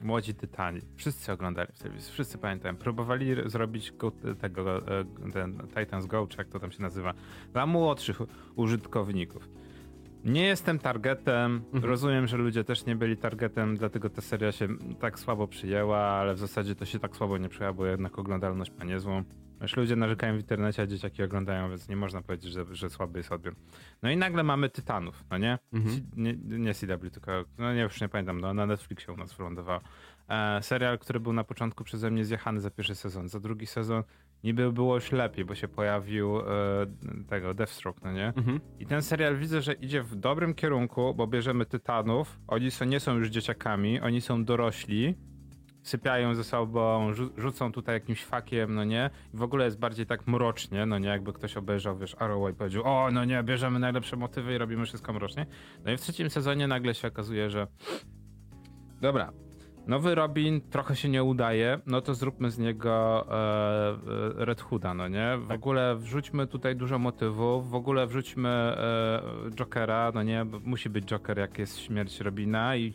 Młodzi Tytani. Wszyscy oglądali w telewizji, wszyscy pamiętają. Próbowali zrobić go, tego, e, ten Titans Go, czy jak to tam się nazywa, dla młodszych użytkowników. Nie jestem targetem, Mhm. rozumiem, że ludzie też nie byli targetem, dlatego ta seria się tak słabo przyjęła, ale w zasadzie to się tak słabo nie przyjęła, bo jednak oglądalność ma niezłą. Już ludzie narzekają w internecie, a dzieciaki oglądają, więc nie można powiedzieć, że, że słaby jest odbiór. No i nagle mamy Tytanów, no nie? Mhm. Nie, nie CW, tylko, no nie, już nie pamiętam, no, na Netflixie u nas wylądował. E, serial, który był na początku przeze mnie zjechany za pierwszy sezon. Za drugi sezon niby było już lepiej, bo się pojawił e, tego Deathstroke, no nie? Mhm. I ten serial widzę, że idzie w dobrym kierunku, bo bierzemy Tytanów, oni są, nie są już dzieciakami, oni są dorośli, sypiają ze sobą, rzu- rzucą tutaj jakimś fakiem, no nie? I w ogóle jest bardziej tak mrocznie, no nie? Jakby ktoś obejrzał, wiesz, Arrow i powiedział, o, no nie, bierzemy najlepsze motywy i robimy wszystko mrocznie. No i w trzecim sezonie nagle się okazuje, że dobra, nowy Robin trochę się nie udaje, no to zróbmy z niego e, Red Hooda, no nie? W ogóle wrzućmy tutaj dużo motywów, w ogóle wrzućmy e, Jokera, no nie? Musi być Joker, jak jest śmierć Robina i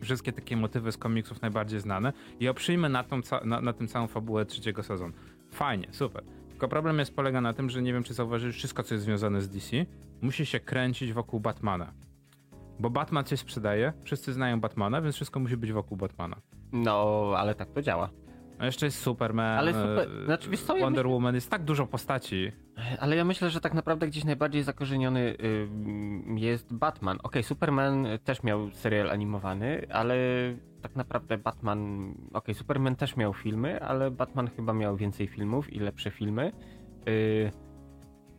wszystkie takie motywy z komiksów najbardziej znane i oprzyjmy na, tą, na, na tym całą fabułę trzeciego sezonu. Fajnie, super. Tylko problem jest polega na tym, że nie wiem, czy zauważyłeś, wszystko, co jest związane z DC, musi się kręcić wokół Batmana. Bo Batman coś sprzedaje, wszyscy znają Batmana, więc wszystko musi być wokół Batmana. No, ale tak to działa. A jeszcze jest Superman, Ale super- e, znaczy, wiesz co, ja Wonder Woman, jest tak dużo postaci. Ale ja myślę, że tak naprawdę gdzieś najbardziej zakorzeniony jest Batman. Okej, Superman też miał serial animowany, ale tak naprawdę Batman. Okej, Superman też miał filmy, ale Batman chyba miał więcej filmów i lepsze filmy. Yy,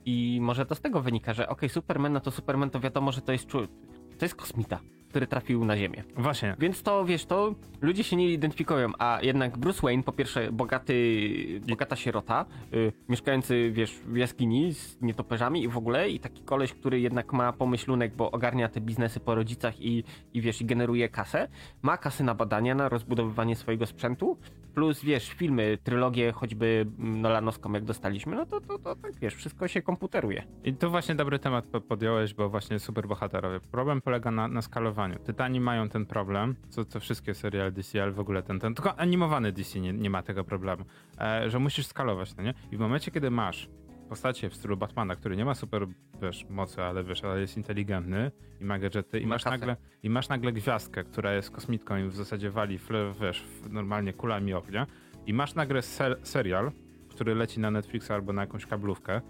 I może to z tego wynika, że okej, Superman, no to Superman to wiadomo, że to jest. To jest kosmita, który trafił na Ziemię. Właśnie. Więc to, wiesz, to ludzie się nie identyfikują, a jednak Bruce Wayne, po pierwsze, bogaty, bogata sierota, y, mieszkający, wiesz, w jaskini z nietoperzami i w ogóle, i taki koleś, który jednak ma pomyślunek, bo ogarnia te biznesy po rodzicach i, i wiesz, i generuje kasę, ma kasę na badania, na rozbudowywanie swojego sprzętu, plus, wiesz, filmy, trylogie, choćby mm, nolanowską, jak dostaliśmy, no to, to, to tak, wiesz, wszystko się komputeruje. I tu właśnie dobry temat po- podjąłeś, bo właśnie superbohaterowie. Problem polega na, na skalowaniu. Tytani mają ten problem, co, co wszystkie seriale DC, ale w ogóle ten, ten tylko animowany DC nie, nie ma tego problemu, e, że musisz skalować, no nie? I w momencie, kiedy masz postacie w stylu Batmana, który nie ma super, wiesz, mocy, ale wiesz, ale jest inteligentny i ma gadżety i Ma masz kasę. nagle, i masz nagle gwiazdkę, która jest kosmitką i w zasadzie wali, fle, wiesz, normalnie kulami ognia i masz nagle ser, serial, który leci na Netflixa albo na jakąś kablówkę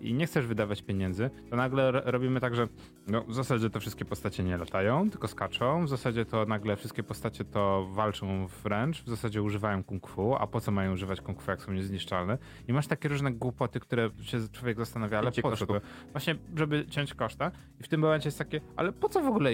i nie chcesz wydawać pieniędzy, to nagle ro- robimy tak, że no, w zasadzie to wszystkie postacie nie latają, tylko skaczą, w zasadzie to nagle wszystkie postacie to walczą wręcz, w zasadzie używają kung fu, a po co mają używać kung fu, jak są niezniszczalne? I masz takie różne głupoty, które się człowiek zastanawia, ale Cięcie po co. Właśnie, żeby ciąć koszta i w tym momencie jest takie, ale po co w ogóle?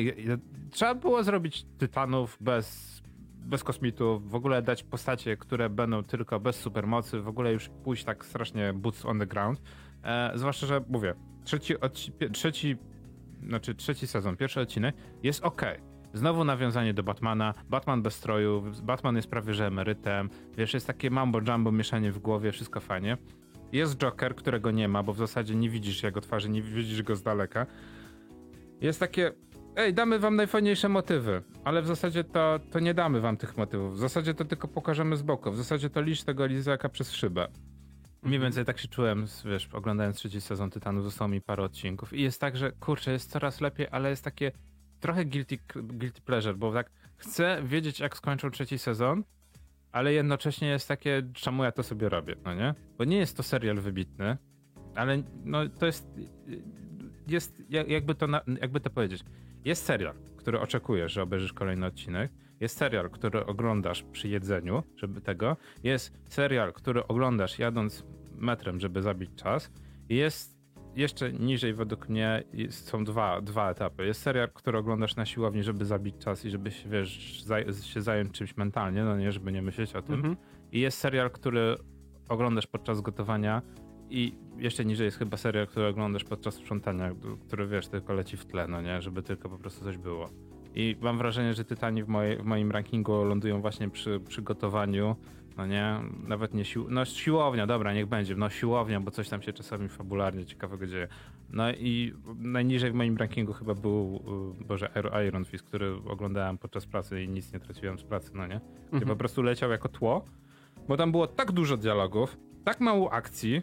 Trzeba było zrobić tytanów bez bez kosmitów, w ogóle dać postacie, które będą tylko bez supermocy, w ogóle już pójść tak strasznie boots on the ground. E, zwłaszcza, że mówię, trzeci, trzeci, znaczy trzeci sezon, pierwszy odcinek jest ok. Znowu nawiązanie do Batmana, Batman bez stroju, Batman jest prawie że emerytem, wiesz, jest takie mambo jumbo mieszanie w głowie, wszystko fajnie. Jest Joker, którego nie ma, bo w zasadzie nie widzisz jego twarzy, nie widzisz go z daleka. Jest takie, ej, damy wam najfajniejsze motywy, ale w zasadzie to, to nie damy wam tych motywów. W zasadzie to tylko pokażemy z boku. W zasadzie to licz tego Lizaka przez szybę. Mniej więcej tak się czułem, wiesz, oglądając trzeci sezon Tytanów, zostało mi parę odcinków i jest tak, że kurczę, jest coraz lepiej, ale jest takie trochę guilty, guilty pleasure, bo tak chcę wiedzieć, jak skończą trzeci sezon, ale jednocześnie jest takie, czemu ja to sobie robię, no nie? Bo nie jest to serial wybitny, ale no to jest, jest jakby to, jakby to powiedzieć, jest serial, który oczekujesz, że obejrzysz kolejny odcinek, jest serial, który oglądasz przy jedzeniu, żeby tego, jest serial, który oglądasz jadąc metrem, żeby zabić czas i jest jeszcze niżej według mnie są dwa, dwa etapy. Jest serial, który oglądasz na siłowni, żeby zabić czas i żeby się, wiesz, zaj się zająć czymś mentalnie, no nie, żeby nie myśleć o tym. -hmm. I jest serial, który oglądasz podczas gotowania i jeszcze niżej jest chyba serial, który oglądasz podczas sprzątania, który wiesz, tylko leci w tle, no nie, żeby tylko po prostu coś było. I mam wrażenie, że Tytani w, moje, w moim rankingu lądują właśnie przy przygotowaniu no nie, nawet nie sił, no siłownia, dobra, niech będzie, no siłownia, bo coś tam się czasami fabularnie ciekawego dzieje. No i najniżej w moim rankingu chyba był, y, Boże, Iron Fist, który oglądałem podczas pracy i nic nie traciłem z pracy, no nie? Gdzie mhm. po prostu leciał jako tło, bo tam było tak dużo dialogów, tak mało akcji,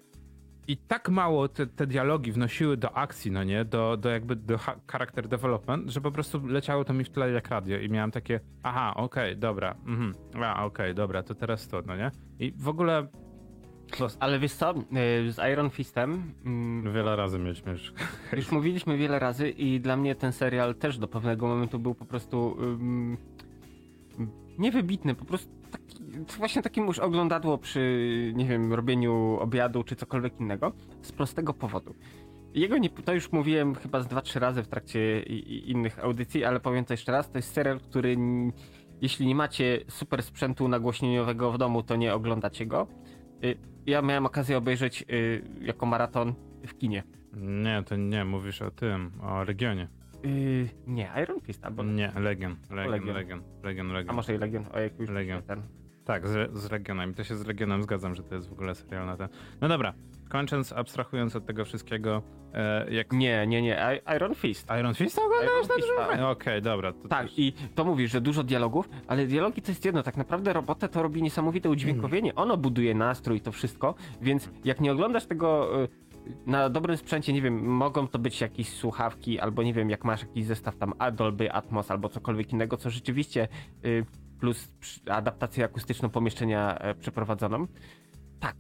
i tak mało te, te, dialogi wnosiły do akcji, no nie, do, do jakby do character development, że po prostu leciało to mi w tle jak radio i miałem takie, aha, okej, okay, dobra, mhm, a, okej, okay, dobra, to teraz to, no nie? I w ogóle... Ale wiesz co, y, z Iron Fistem... Mm, wiele razy mieliśmy już... Już mówiliśmy wiele razy i dla mnie ten serial też do pewnego momentu był po prostu... Um, niewybitny, po prostu właśnie takim już oglądadło przy, nie wiem, robieniu obiadu czy cokolwiek innego, z prostego powodu. Jego nie, to już mówiłem chyba z dwa, trzy razy w trakcie innych audycji, ale powiem to jeszcze raz, to jest serial, który jeśli nie macie super sprzętu nagłośnieniowego w domu, to nie oglądacie go. Y, ja miałem okazję obejrzeć y, jako maraton w kinie. Nie, to nie, mówisz o tym, o Legionie. Yy, nie, Iron Fist albo... Nie, Legion, Legion, Legion, Legion, Legion, Legion. A może i Legion, o jak już Legion. ten. Tak, z, z Legionem. To się z Legionem zgadzam, że to jest w ogóle serial na ten. No dobra, kończąc, abstrahując od tego wszystkiego, e, jak... Nie, nie, nie, Iron Fist. Iron Fist oglądasz na tak. Okej, okay, dobra. Tak, też... i to mówisz, że dużo dialogów, ale dialogi to jest jedno, tak naprawdę robotę to robi niesamowite udźwiękowienie, mm. ono buduje nastrój, to wszystko, więc jak nie oglądasz tego e, na dobrym sprzęcie, nie wiem, mogą to być jakieś słuchawki, albo nie wiem, jak masz jakiś zestaw tam Dolby Atmos, albo cokolwiek innego, co rzeczywiście... Y, plus adaptację akustyczną pomieszczenia e, przeprowadzoną, tak,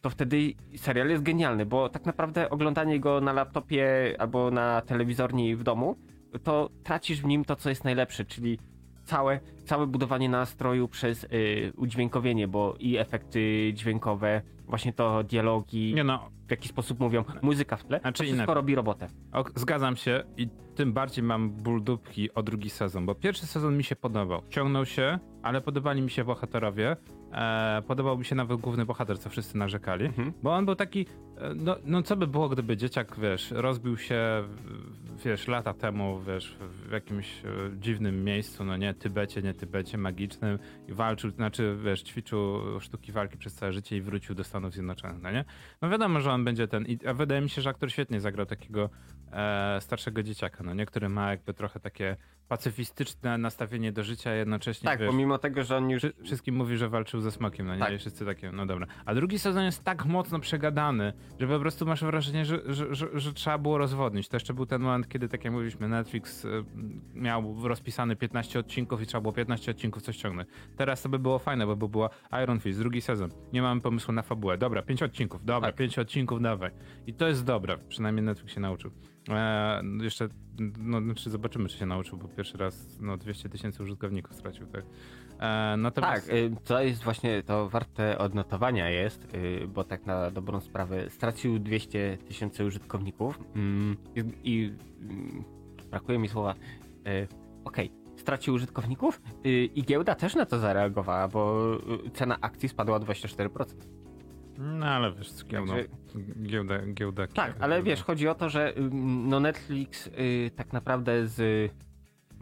to wtedy serial jest genialny, bo tak naprawdę oglądanie go na laptopie albo na telewizorni w domu, to tracisz w nim to, co jest najlepsze, czyli całe, całe budowanie nastroju przez y, udźwiękowienie, bo i efekty dźwiękowe, właśnie to dialogi, no. w jaki sposób mówią, muzyka w tle, znaczy to wszystko robi robotę. O, zgadzam się i tym bardziej mam ból dupki o drugi sezon, bo pierwszy sezon mi się podobał. Ciągnął się, ale podobali mi się bohaterowie. E, podobał mi się nawet główny bohater, co wszyscy narzekali, mhm. bo on był taki, no, no co by było, gdyby dzieciak, wiesz, rozbił się, wiesz, lata temu, wiesz, w jakimś e, dziwnym miejscu, no nie, Tybecie, nie Tybecie, magicznym i walczył, znaczy, wiesz, ćwiczył sztuki walki przez całe życie i wrócił do Stanów Zjednoczonych, no nie? No wiadomo, że on będzie ten, a wydaje mi się, że aktor świetnie zagrał takiego e, starszego dzieciaka, no nie, który ma jakby trochę takie pacyfistyczne nastawienie do życia, jednocześnie. Tak, wiesz, pomimo tego, że on już. Wszystkim mówi, że walczył ze smokiem, no nie? Tak. I wszyscy takie, no dobra. A drugi sezon jest tak mocno przegadany, że po prostu masz wrażenie, że, że, że, że trzeba było rozwodnić. To jeszcze był ten moment, kiedy, tak jak mówiliśmy, Netflix y, miał rozpisany 15 odcinków i trzeba było 15 odcinków coś ciągnąć. Teraz to by było fajne, bo by była Iron Fist, drugi sezon. Nie mamy pomysłu na fabułę. Dobra, 5 odcinków, dobra, tak. 5 odcinków, dawaj. I to jest dobre, przynajmniej Netflix się nauczył. E, jeszcze, no, znaczy zobaczymy, czy się nauczył, bo pierwszy raz no, 200 tysięcy użytkowników stracił, tak? E, natomiast... Tak, y, to jest właśnie, to warte odnotowania jest, y, bo tak na dobrą sprawę stracił 200 tysięcy użytkowników mm, i mm, brakuje mi słowa, y, okej, okay, stracił użytkowników i giełda też na to zareagowała, bo cena akcji spadła o 24%. No ale wiesz, z giełdą, Także... giełda, giełda. Tak, ale giełda. wiesz, chodzi o to, że no Netflix y, tak naprawdę z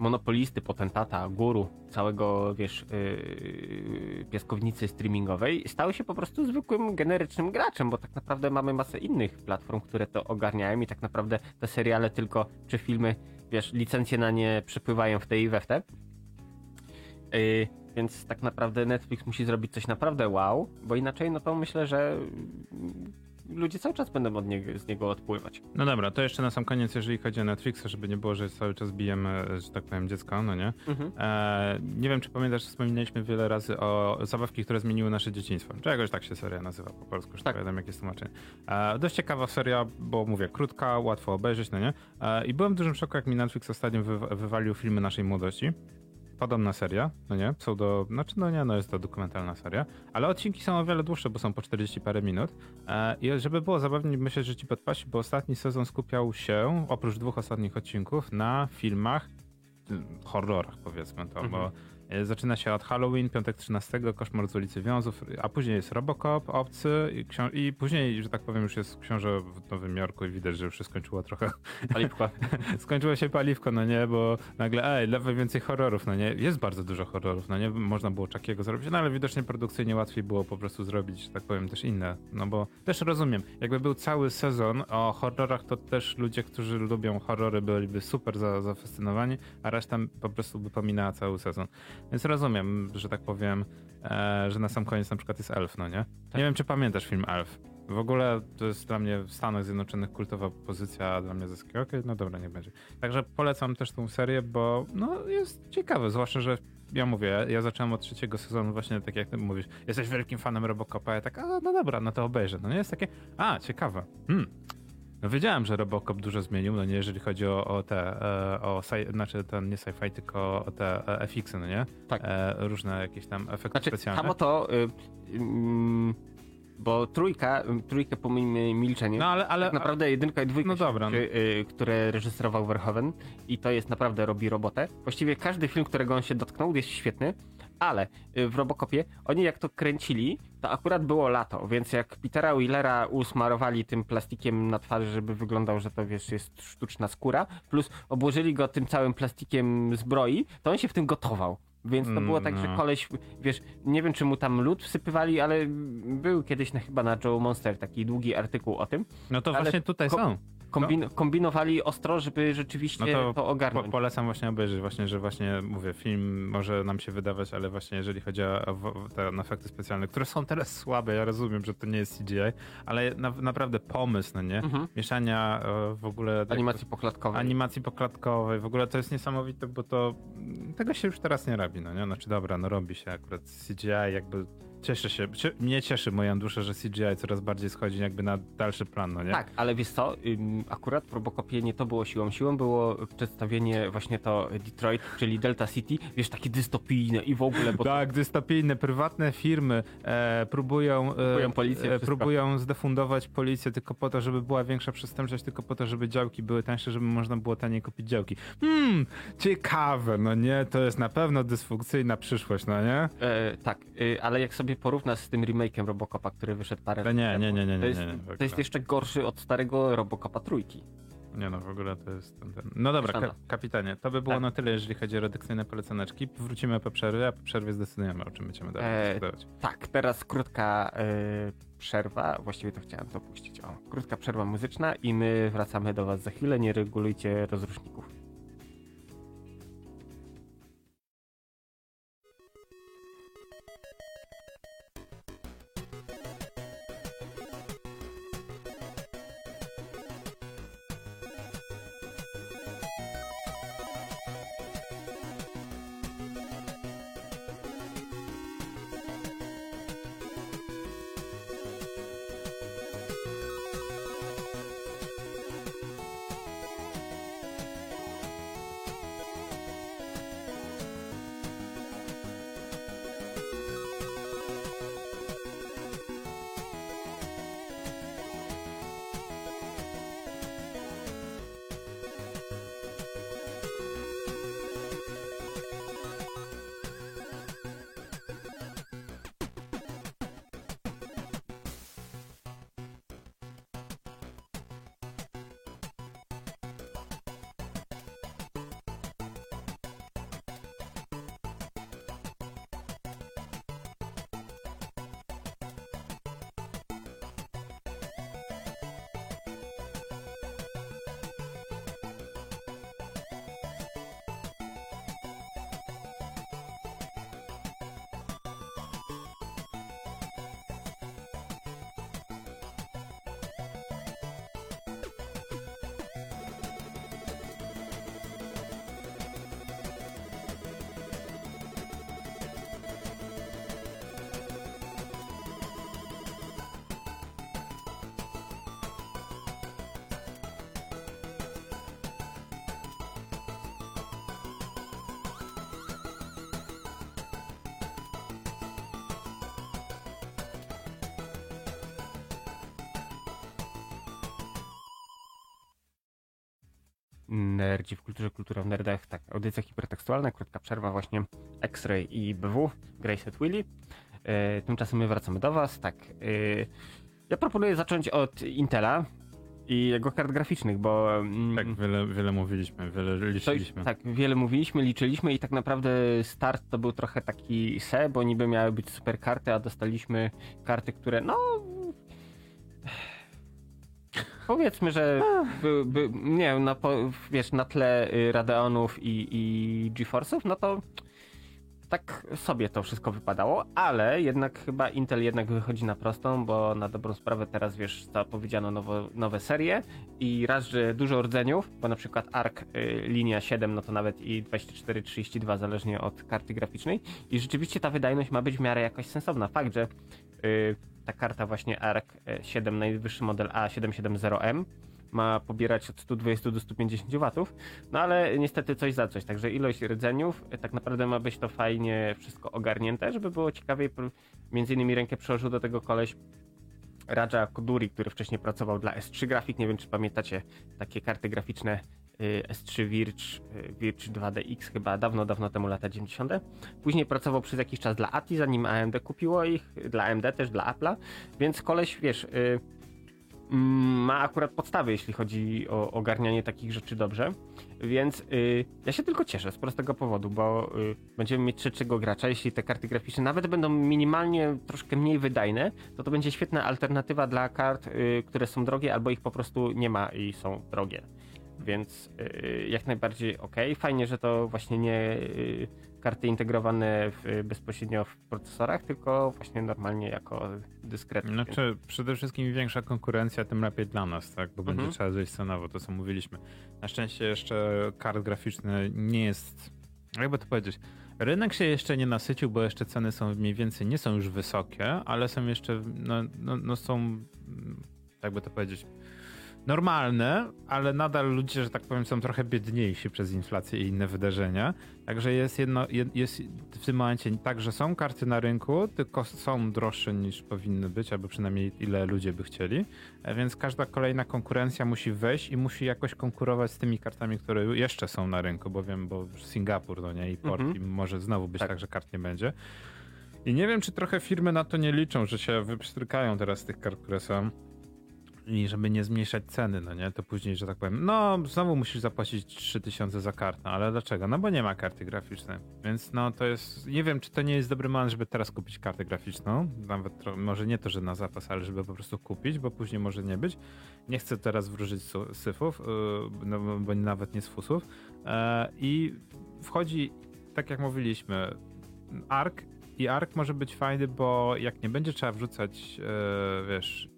monopolisty, potentata, guru całego, wiesz, yy, piaskownicy streamingowej, stał się po prostu zwykłym, generycznym graczem, bo tak naprawdę mamy masę innych platform, które to ogarniają i tak naprawdę te seriale tylko, czy filmy, wiesz, licencje na nie przepływają w tej i we w te. Yy, więc tak naprawdę Netflix musi zrobić coś naprawdę wow, bo inaczej no to myślę, że ludzie cały czas będą od niego, z niego odpływać. No dobra, to jeszcze na sam koniec, jeżeli chodzi o Netflixa, żeby nie było, że cały czas bijemy, że tak powiem, dziecko, no nie? Mhm. E, nie wiem, czy pamiętasz, wspominaliśmy wiele razy o zabawki, które zmieniły nasze dzieciństwo. Czy jakoś tak się seria nazywa po polsku, już Tak. tak. pamiętam, jakie jest tłumaczenie. E, dość ciekawa seria, bo mówię, krótka, łatwo obejrzeć, no nie? E, I byłem w dużym szoku, jak mi Netflix ostatnio wy, wywalił filmy naszej młodości. Podobna seria, no nie? Pseudo, znaczy no nie, no jest to dokumentalna seria, ale odcinki są o wiele dłuższe, bo są po 40 parę minut. E, I żeby było zabawniej, myślę, że ci podpasi, bo ostatni sezon skupiał się, oprócz dwóch ostatnich odcinków, na filmach, y, horrorach powiedzmy to, Mhm. bo zaczyna się od Halloween, piątek 13, koszmar z ulicy Wiązów, a później jest Robocop, Obcy i, ksią- i później, że tak powiem, już jest książę w Nowym Jorku i widać, że już się skończyło trochę Paliwko. skończyło się paliwko, no nie, bo nagle, ej, lewe więcej horrorów, no nie, jest bardzo dużo horrorów, no nie, można było czakiego zrobić, no ale widocznie produkcyjnie łatwiej było po prostu zrobić, że tak powiem, też inne, no bo też rozumiem, jakby był cały sezon o horrorach, to też ludzie, którzy lubią horrory byliby super za, zafascynowani, a reszta po prostu by pominęła cały sezon. Więc rozumiem, że tak powiem, e, że na sam koniec na przykład jest Elf, no nie? Nie wiem, czy pamiętasz film Elf. W ogóle to jest dla mnie w Stanach Zjednoczonych kultowa pozycja, a dla mnie zyski. Okej, no dobra, niech będzie. Także polecam też tą serię, bo no, jest ciekawe, zwłaszcza, że ja mówię, ja zacząłem od trzeciego sezonu właśnie tak jak ty mówisz, jesteś wielkim fanem Robocopa, ja tak, a no dobra, no to obejrzę. No nie jest takie, a ciekawe, hmm. No wiedziałem, że Robocop dużo zmienił, no nie, jeżeli chodzi o, o te, e, o, sci- znaczy ten nie sci-fi, tylko o te e, FX-y, no nie? Tak. E, różne jakieś tam efekty Znaczy, specjalne. samo to, y, ym, bo trójka, ym, trójkę pomijmy milczenie, No ale, ale tak naprawdę jedynka i dwójka, No się dobra. liczy, y, które reżyserował Verhoeven i to jest naprawdę robi robotę. Właściwie każdy film, którego on się dotknął jest świetny, ale y, w Robocopie oni jak to kręcili, to akurat było lato, więc jak Petera Willera usmarowali tym plastikiem na twarzy, żeby wyglądał, że to wiesz, jest sztuczna skóra, plus obłożyli go tym całym plastikiem zbroi, to on się w tym gotował. Więc to było tak, że No. koleś, wiesz, nie wiem czy mu tam lód wsypywali, ale był kiedyś na, chyba na Joe Monster taki długi artykuł o tym. no to właśnie tutaj są. Kombin kombinowali ostro, żeby rzeczywiście No to, to Po, ogarnąć. polecam właśnie obejrzeć, właśnie, że właśnie mówię, film może nam się wydawać, ale właśnie jeżeli chodzi o o te efekty specjalne, które są teraz słabe, ja rozumiem, że to nie jest CGI, ale na, naprawdę pomysł, no nie? Mhm. Mieszania e, w ogóle Animacji poklatkowej. animacji poklatkowej, w ogóle to jest niesamowite, bo to tego się już teraz nie robi, no nie? Znaczy dobra, no robi się akurat CGI, jakby cieszę się, mnie cieszy moją duszę, że CGI coraz bardziej schodzi jakby na dalszy plan, no nie? Tak, ale wiesz co, akurat w Robocopie nie to było siłą. Siłą było przedstawienie właśnie to Detroit, czyli Delta City, wiesz, takie dystopijne i w ogóle, bo Tak, dystopijne, prywatne firmy e, próbują, e, Próbują policję, e, próbują zdefundować policję tylko po to, żeby była większa przestępczość, tylko po to, żeby działki były tańsze, żeby można było taniej kupić działki. Hmm, ciekawe, no nie? To jest na pewno dysfunkcyjna przyszłość, no nie? E, tak, y, ale jak sobie porównasz z tym remake'em Robocopa, który wyszedł parę nie, lat nie, temu, nie, nie, to nie, jest, nie, nie, w to jest jeszcze gorszy od starego Robocopa trójki. Nie no, w ogóle to jest ten, ten. No dobra, ka kapitanie, to by było Tak. na tyle, jeżeli chodzi o redakcyjne poleceneczki. Wrócimy po przerwie, a po przerwie zdecydujemy, o czym będziemy dalej E, dyskutować. Tak, teraz krótka y, przerwa, właściwie to chciałem to puścić. O, krótka przerwa muzyczna i my wracamy do Was za chwilę. Nie regulujcie rozruszników. W nerdach. Tak, audycja hipertekstualna, krótka przerwa właśnie X-Ray i BW, Grace Willy. E, tymczasem my wracamy do was. Tak, e, ja proponuję zacząć od Intela i jego kart graficznych, bo... Mm, tak, wiele, wiele mówiliśmy, wiele liczyliśmy. tak, wiele mówiliśmy, liczyliśmy i tak naprawdę start to był trochę taki se, bo niby miały być super karty, a dostaliśmy karty, które no Powiedzmy, że by, by, nie na, wiesz, na tle y, Radeonów i, i GeForce'ów, no to tak sobie to wszystko wypadało, ale jednak chyba Intel jednak wychodzi na prostą, bo na dobrą sprawę teraz wiesz, zapowiedziano nowo, nowe serie i raz, że dużo rdzeniów, bo na przykład ARC y, linia 7, no to nawet i 24-32 zależnie od karty graficznej i rzeczywiście ta wydajność ma być w miarę jakoś sensowna. Fakt, że ta karta właśnie ARC 7, najwyższy model A770M, ma pobierać od 120 do 150 watów, no ale niestety coś za coś, także ilość rdzeniów, e, tak naprawdę ma być to fajnie wszystko ogarnięte, żeby było ciekawiej, między innymi rękę przełożył do tego koleś Raja Koduri, który wcześniej pracował dla S3 Grafik, nie wiem czy pamiętacie takie karty graficzne y, S3 Virch, y, Virch 2DX chyba dawno, dawno temu, lata 90. Później pracował przez jakiś czas dla ATI, zanim AMD kupiło ich, dla AMD też, dla Apple'a, więc koleś, wiesz, y, Mm, ma akurat podstawy, jeśli chodzi o ogarnianie takich rzeczy dobrze. Więc y, ja się tylko cieszę z prostego powodu, bo y, będziemy mieć trzeciego gracza. Jeśli te karty graficzne nawet będą minimalnie troszkę mniej wydajne, to to będzie świetna alternatywa dla kart, y, które są drogie albo ich po prostu nie ma i są drogie. Więc y, jak najbardziej ok. Fajnie, że to właśnie nie y, karty integrowane w, bezpośrednio w procesorach, tylko właśnie normalnie jako dyskretnie. Znaczy, przede wszystkim im większa konkurencja, tym lepiej dla nas, tak? Bo mhm. będzie trzeba zejść cenowo, to co mówiliśmy. Na szczęście jeszcze kart graficzny nie jest, jakby to powiedzieć, rynek się jeszcze nie nasycił, bo jeszcze ceny są mniej więcej, nie są już wysokie, ale są jeszcze, no, no, no są, jakby to powiedzieć, normalne, ale nadal ludzie, że tak powiem, są trochę biedniejsi przez inflację i inne wydarzenia. Także jest jedno, jest w tym momencie tak, że są karty na rynku, tylko są droższe niż powinny być, albo przynajmniej ile ludzie by chcieli. E, więc każda kolejna konkurencja musi wejść i musi jakoś konkurować z tymi kartami, które jeszcze są na rynku, bo wiem, bo Singapur, no nie, i port, mhm. i może znowu być tak. tak, że kart nie będzie. I nie wiem, czy trochę firmy na to nie liczą, że się wypstrykają teraz z tych kart, które są i żeby nie zmniejszać ceny, no nie, to później, że tak powiem, no znowu musisz zapłacić 3000 za kartę, ale dlaczego? No bo nie ma karty graficznej, więc no to jest, nie wiem, czy to nie jest dobry moment, żeby teraz kupić kartę graficzną, nawet może nie to, że na zapas, ale żeby po prostu kupić, bo później może nie być. Nie chcę teraz wróżyć syfów, yy, no, bo nawet nie z fusów e, i wchodzi, tak jak mówiliśmy, ARK i ARK może być fajny, bo jak nie będzie trzeba wrzucać, e, wiesz...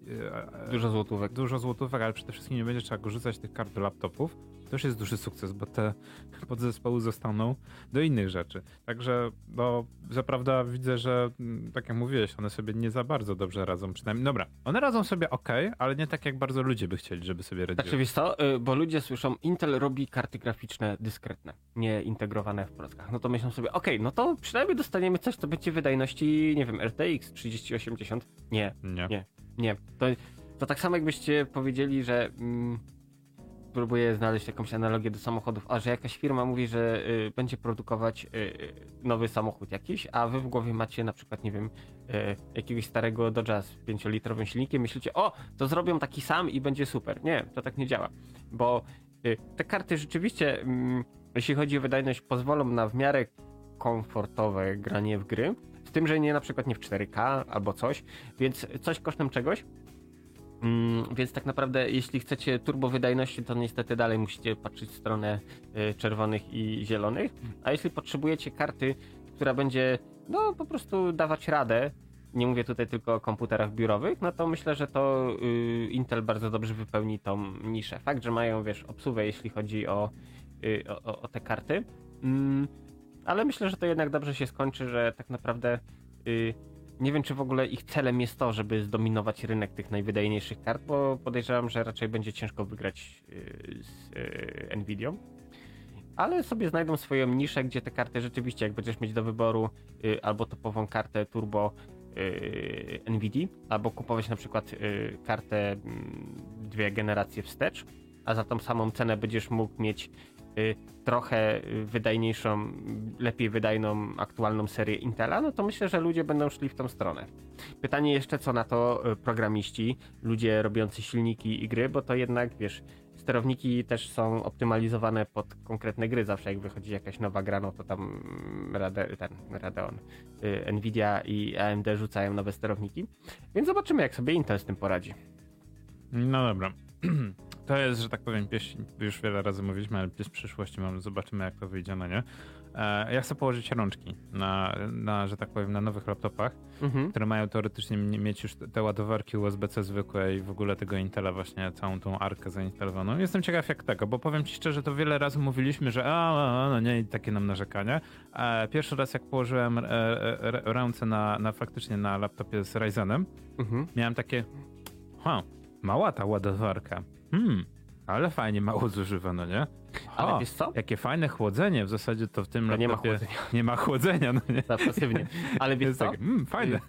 E, dużo złotówek. Dużo złotówek, ale przede wszystkim nie będzie trzeba go rzucać tych kart do laptopów, to już jest duży sukces, bo te podzespoły zostaną do innych rzeczy. Także, no, zaprawda widzę, że mm, tak jak mówiłeś, one sobie nie za bardzo dobrze radzą, przynajmniej, dobra, one radzą sobie ok, ale nie tak jak bardzo ludzie by chcieli, żeby sobie radziły. Znaczy, wiesz co, y, bo ludzie słyszą, Intel robi karty graficzne dyskretne, nie integrowane w prockach. No to myślą sobie, ok, no to przynajmniej dostaniemy coś, co będzie wydajności, nie wiem, RTX 3080. Nie, nie, nie, nie. To, to tak samo jakbyście powiedzieli, że... Mm, próbuję znaleźć jakąś analogię do samochodów, a że jakaś firma mówi, że y, będzie produkować y, y nowy samochód jakiś, a wy w głowie macie na przykład, nie wiem, y, jakiegoś starego Dodge'a z 5-litrowym silnikiem, myślicie, o, to zrobią taki sam i będzie super. Nie, to tak nie działa, bo y, te karty rzeczywiście, mm, jeśli chodzi o wydajność, pozwolą na w miarę komfortowe granie w gry, z tym, że nie na przykład nie w 4K albo coś, więc coś kosztem czegoś, więc tak naprawdę, jeśli chcecie turbo wydajności, to niestety dalej musicie patrzeć w stronę y, czerwonych i zielonych. A jeśli potrzebujecie karty, która będzie no po prostu dawać radę, nie mówię tutaj tylko o komputerach biurowych, no to myślę, że to y, Intel bardzo dobrze wypełni tą niszę. Fakt, że mają, wiesz, obsługę, jeśli chodzi o, y, o, o, te karty, mm, ale myślę, że to jednak dobrze się skończy, że tak naprawdę nie wiem, czy w ogóle ich celem jest to, żeby zdominować rynek tych najwydajniejszych kart, bo podejrzewam, że raczej będzie ciężko wygrać y, z y, Nvidią. Ale sobie znajdą swoją niszę, gdzie te karty rzeczywiście, jak będziesz mieć do wyboru y, albo topową kartę turbo Nvidia, albo kupować na przykład kartę mm, dwie generacje wstecz, a za tą samą cenę będziesz mógł mieć trochę wydajniejszą, lepiej wydajną, aktualną serię Intela, no to myślę, że ludzie będą szli w tą stronę. Pytanie jeszcze, co na to y, programiści, ludzie robiący silniki i gry, bo to jednak, wiesz, sterowniki też są optymalizowane pod konkretne gry. Zawsze jak wychodzi jakaś nowa gra, no to tam Rade, ten Radeon, y, Nvidia i AMD rzucają nowe sterowniki. Więc zobaczymy, jak sobie Intel z tym poradzi. No dobra. To jest, że tak powiem, pieśń, już wiele razy mówiliśmy, ale z przyszłości mamy, zobaczymy jak to wyjdzie, no nie? E, ja chcę położyć rączki na, na, że tak powiem, na nowych laptopach, mhm. które mają teoretycznie mieć już te ładowarki USB-C zwykłe i w ogóle tego Intela właśnie, całą tą arkę zainstalowaną. Jestem ciekaw jak tego, bo powiem ci szczerze, to wiele razy mówiliśmy, że a, a no nie, i takie nam narzekania. E, pierwszy raz jak położyłem e, e, ręce na, na faktycznie na laptopie z Ryzenem, mhm. miałem takie, ha, mała ta ładowarka. Hmm, ale fajnie mało zużywa, no nie? Ale wiesz co? Jakie fajne chłodzenie, w zasadzie to w tym to nie ma chłodzenia. Nie ma chłodzenia, no nie? Za pasywnie. Ale wiesz co? Tak, mm, fajne.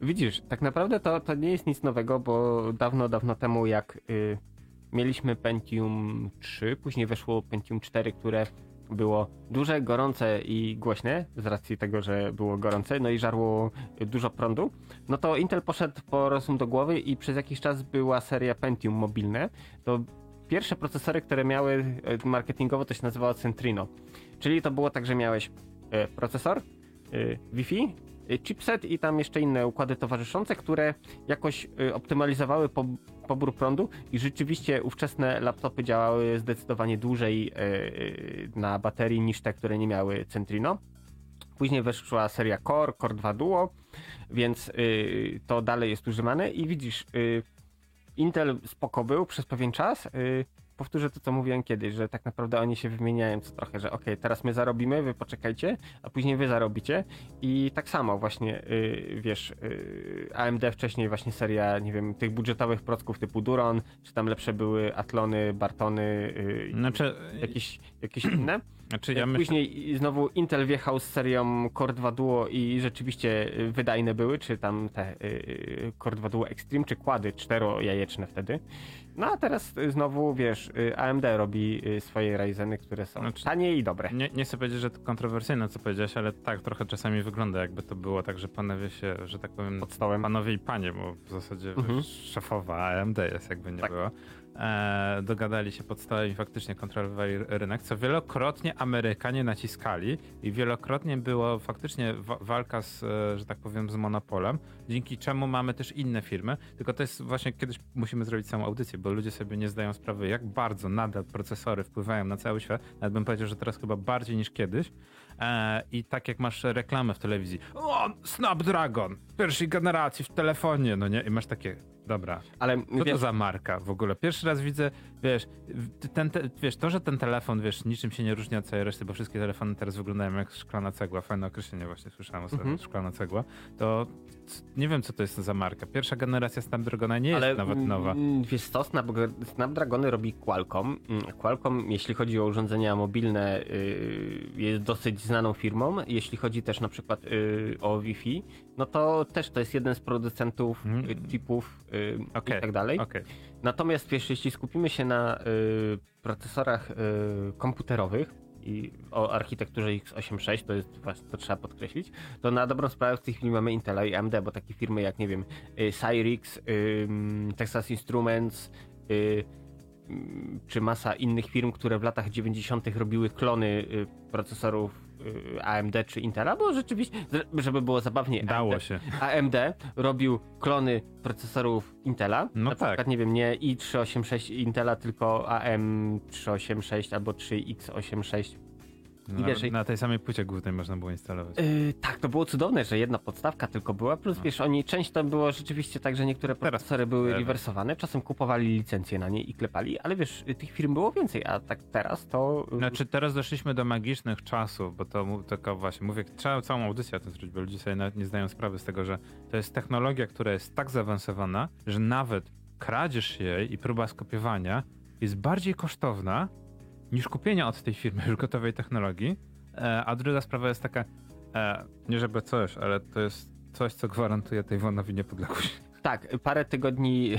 Widzisz, tak naprawdę to, to nie jest nic nowego, bo dawno, dawno temu jak y, mieliśmy Pentium 3, później weszło Pentium 4, które było duże, gorące i głośne, z racji tego, że było gorące, no i żarło dużo prądu, no to Intel poszedł po rozum do głowy i przez jakiś czas była seria Pentium mobilne. To pierwsze procesory, które miały e, marketingowo, to się nazywało Centrino. Czyli to było tak, że miałeś e, procesor, e, Wi-Fi, chipset i tam jeszcze inne układy towarzyszące, które jakoś optymalizowały pobór prądu i rzeczywiście ówczesne laptopy działały zdecydowanie dłużej na baterii niż te, które nie miały Centrino. Później weszła seria Core, Core 2 Duo, więc to dalej jest używane i widzisz, Intel spoko był przez pewien czas. Powtórzę to, co mówiłem kiedyś, że tak naprawdę oni się wymieniają co trochę, że ok, teraz my zarobimy, wy poczekajcie, a później wy zarobicie. I tak samo właśnie, yy, wiesz, yy, AMD wcześniej właśnie seria, nie wiem, tych budżetowych procków typu Duron, czy tam lepsze były Atlony, Bartony, yy, znaczy... jakieś, jakieś inne. Znaczy ja Później myślę... znowu Intel wjechał z serią Core 2 Duo i rzeczywiście y, wydajne były, czy tam te yy, Core 2 Duo Extreme, czy kłady czterojajeczne wtedy. No a teraz znowu, wiesz, y, AMD robi y, swoje Ryzeny, które są znaczy, tanie i dobre. Nie, nie chcę powiedzieć, że to kontrowersyjne, co powiedziałeś, ale tak, trochę czasami wygląda jakby to było tak, że panowie się, że tak powiem, pod stołem. Panowie i panie, bo w zasadzie mhm. szefowa AMD jest, jakby nie tak. było e, dogadali się pod stołem i faktycznie kontrolowali rynek, co wielokrotnie Amerykanie naciskali i wielokrotnie było faktycznie wa walka z, e, że tak powiem, z monopolem, dzięki czemu mamy też inne firmy, tylko to jest właśnie kiedyś musimy zrobić samą audycję, bo ludzie sobie nie zdają sprawy, jak bardzo nadal procesory wpływają na cały świat, nawet bym powiedział, że teraz chyba bardziej niż kiedyś, E, I tak jak masz reklamę w telewizji, o, Snapdragon, pierwszej generacji w telefonie, no nie? I masz takie, Dobra. Ale co wiesz, to za marka w ogóle? Pierwszy raz widzę, wiesz, ten, te, wiesz, to, że ten telefon, wiesz, niczym się nie różni od całej reszty, bo wszystkie telefony teraz wyglądają jak szklana cegła. Fajne określenie właśnie słyszałem o mm -hmm. szklana cegła. To nie wiem, co to jest za marka. Pierwsza generacja Snapdragona nie jest Ale, nawet nowa. Wiesz co, Snapdragony robi Qualcomm. Mm, Qualcomm, jeśli chodzi o urządzenia mobilne, y, jest dosyć znaną firmą. Jeśli chodzi też na przykład y, o Wi-Fi, no to też to jest jeden z producentów mm. chipów okay. i tak dalej. Okay. Natomiast wiesz, jeśli skupimy się na procesorach komputerowych, i o architekturze x86, to jest właśnie, to trzeba podkreślić, to na dobrą sprawę w tej chwili mamy Intela i AMD, bo takie firmy jak, nie wiem, Cyrix, Texas Instruments, czy masa innych firm, które w latach 90. robiły klony procesorów Y, AMD czy Intela, bo rzeczywiście, żeby było zabawnie, Dało AMD, się. AMD robił klony procesorów Intela. No na tak. przykład, nie wiem, nie i386 Intela, tylko AM386 albo 3X86 i wiesz, na tej samej płycie głównej można było instalować. Yy, tak, to było cudowne, że jedna podstawka tylko była, plus no. wiesz, oni, część to było rzeczywiście tak, że niektóre procesory były teraz. rewersowane, czasem kupowali licencje na nie i klepali, ale wiesz, tych firm było więcej, a tak teraz to... Y, znaczy teraz doszliśmy do magicznych czasów, bo to tylko właśnie, mówię, trzeba całą audycję o tym zrobić, bo ludzie sobie nawet nie zdają sprawy z tego, że to jest technologia, która jest tak zaawansowana, że nawet kradzież jej i próba skopiowania jest bardziej kosztowna niż kupienia od tej firmy już gotowej technologii. E, a druga sprawa jest taka, e, nie żeby coś, ale to jest coś, co gwarantuje tej wonowi niepodległość. Tak, parę tygodni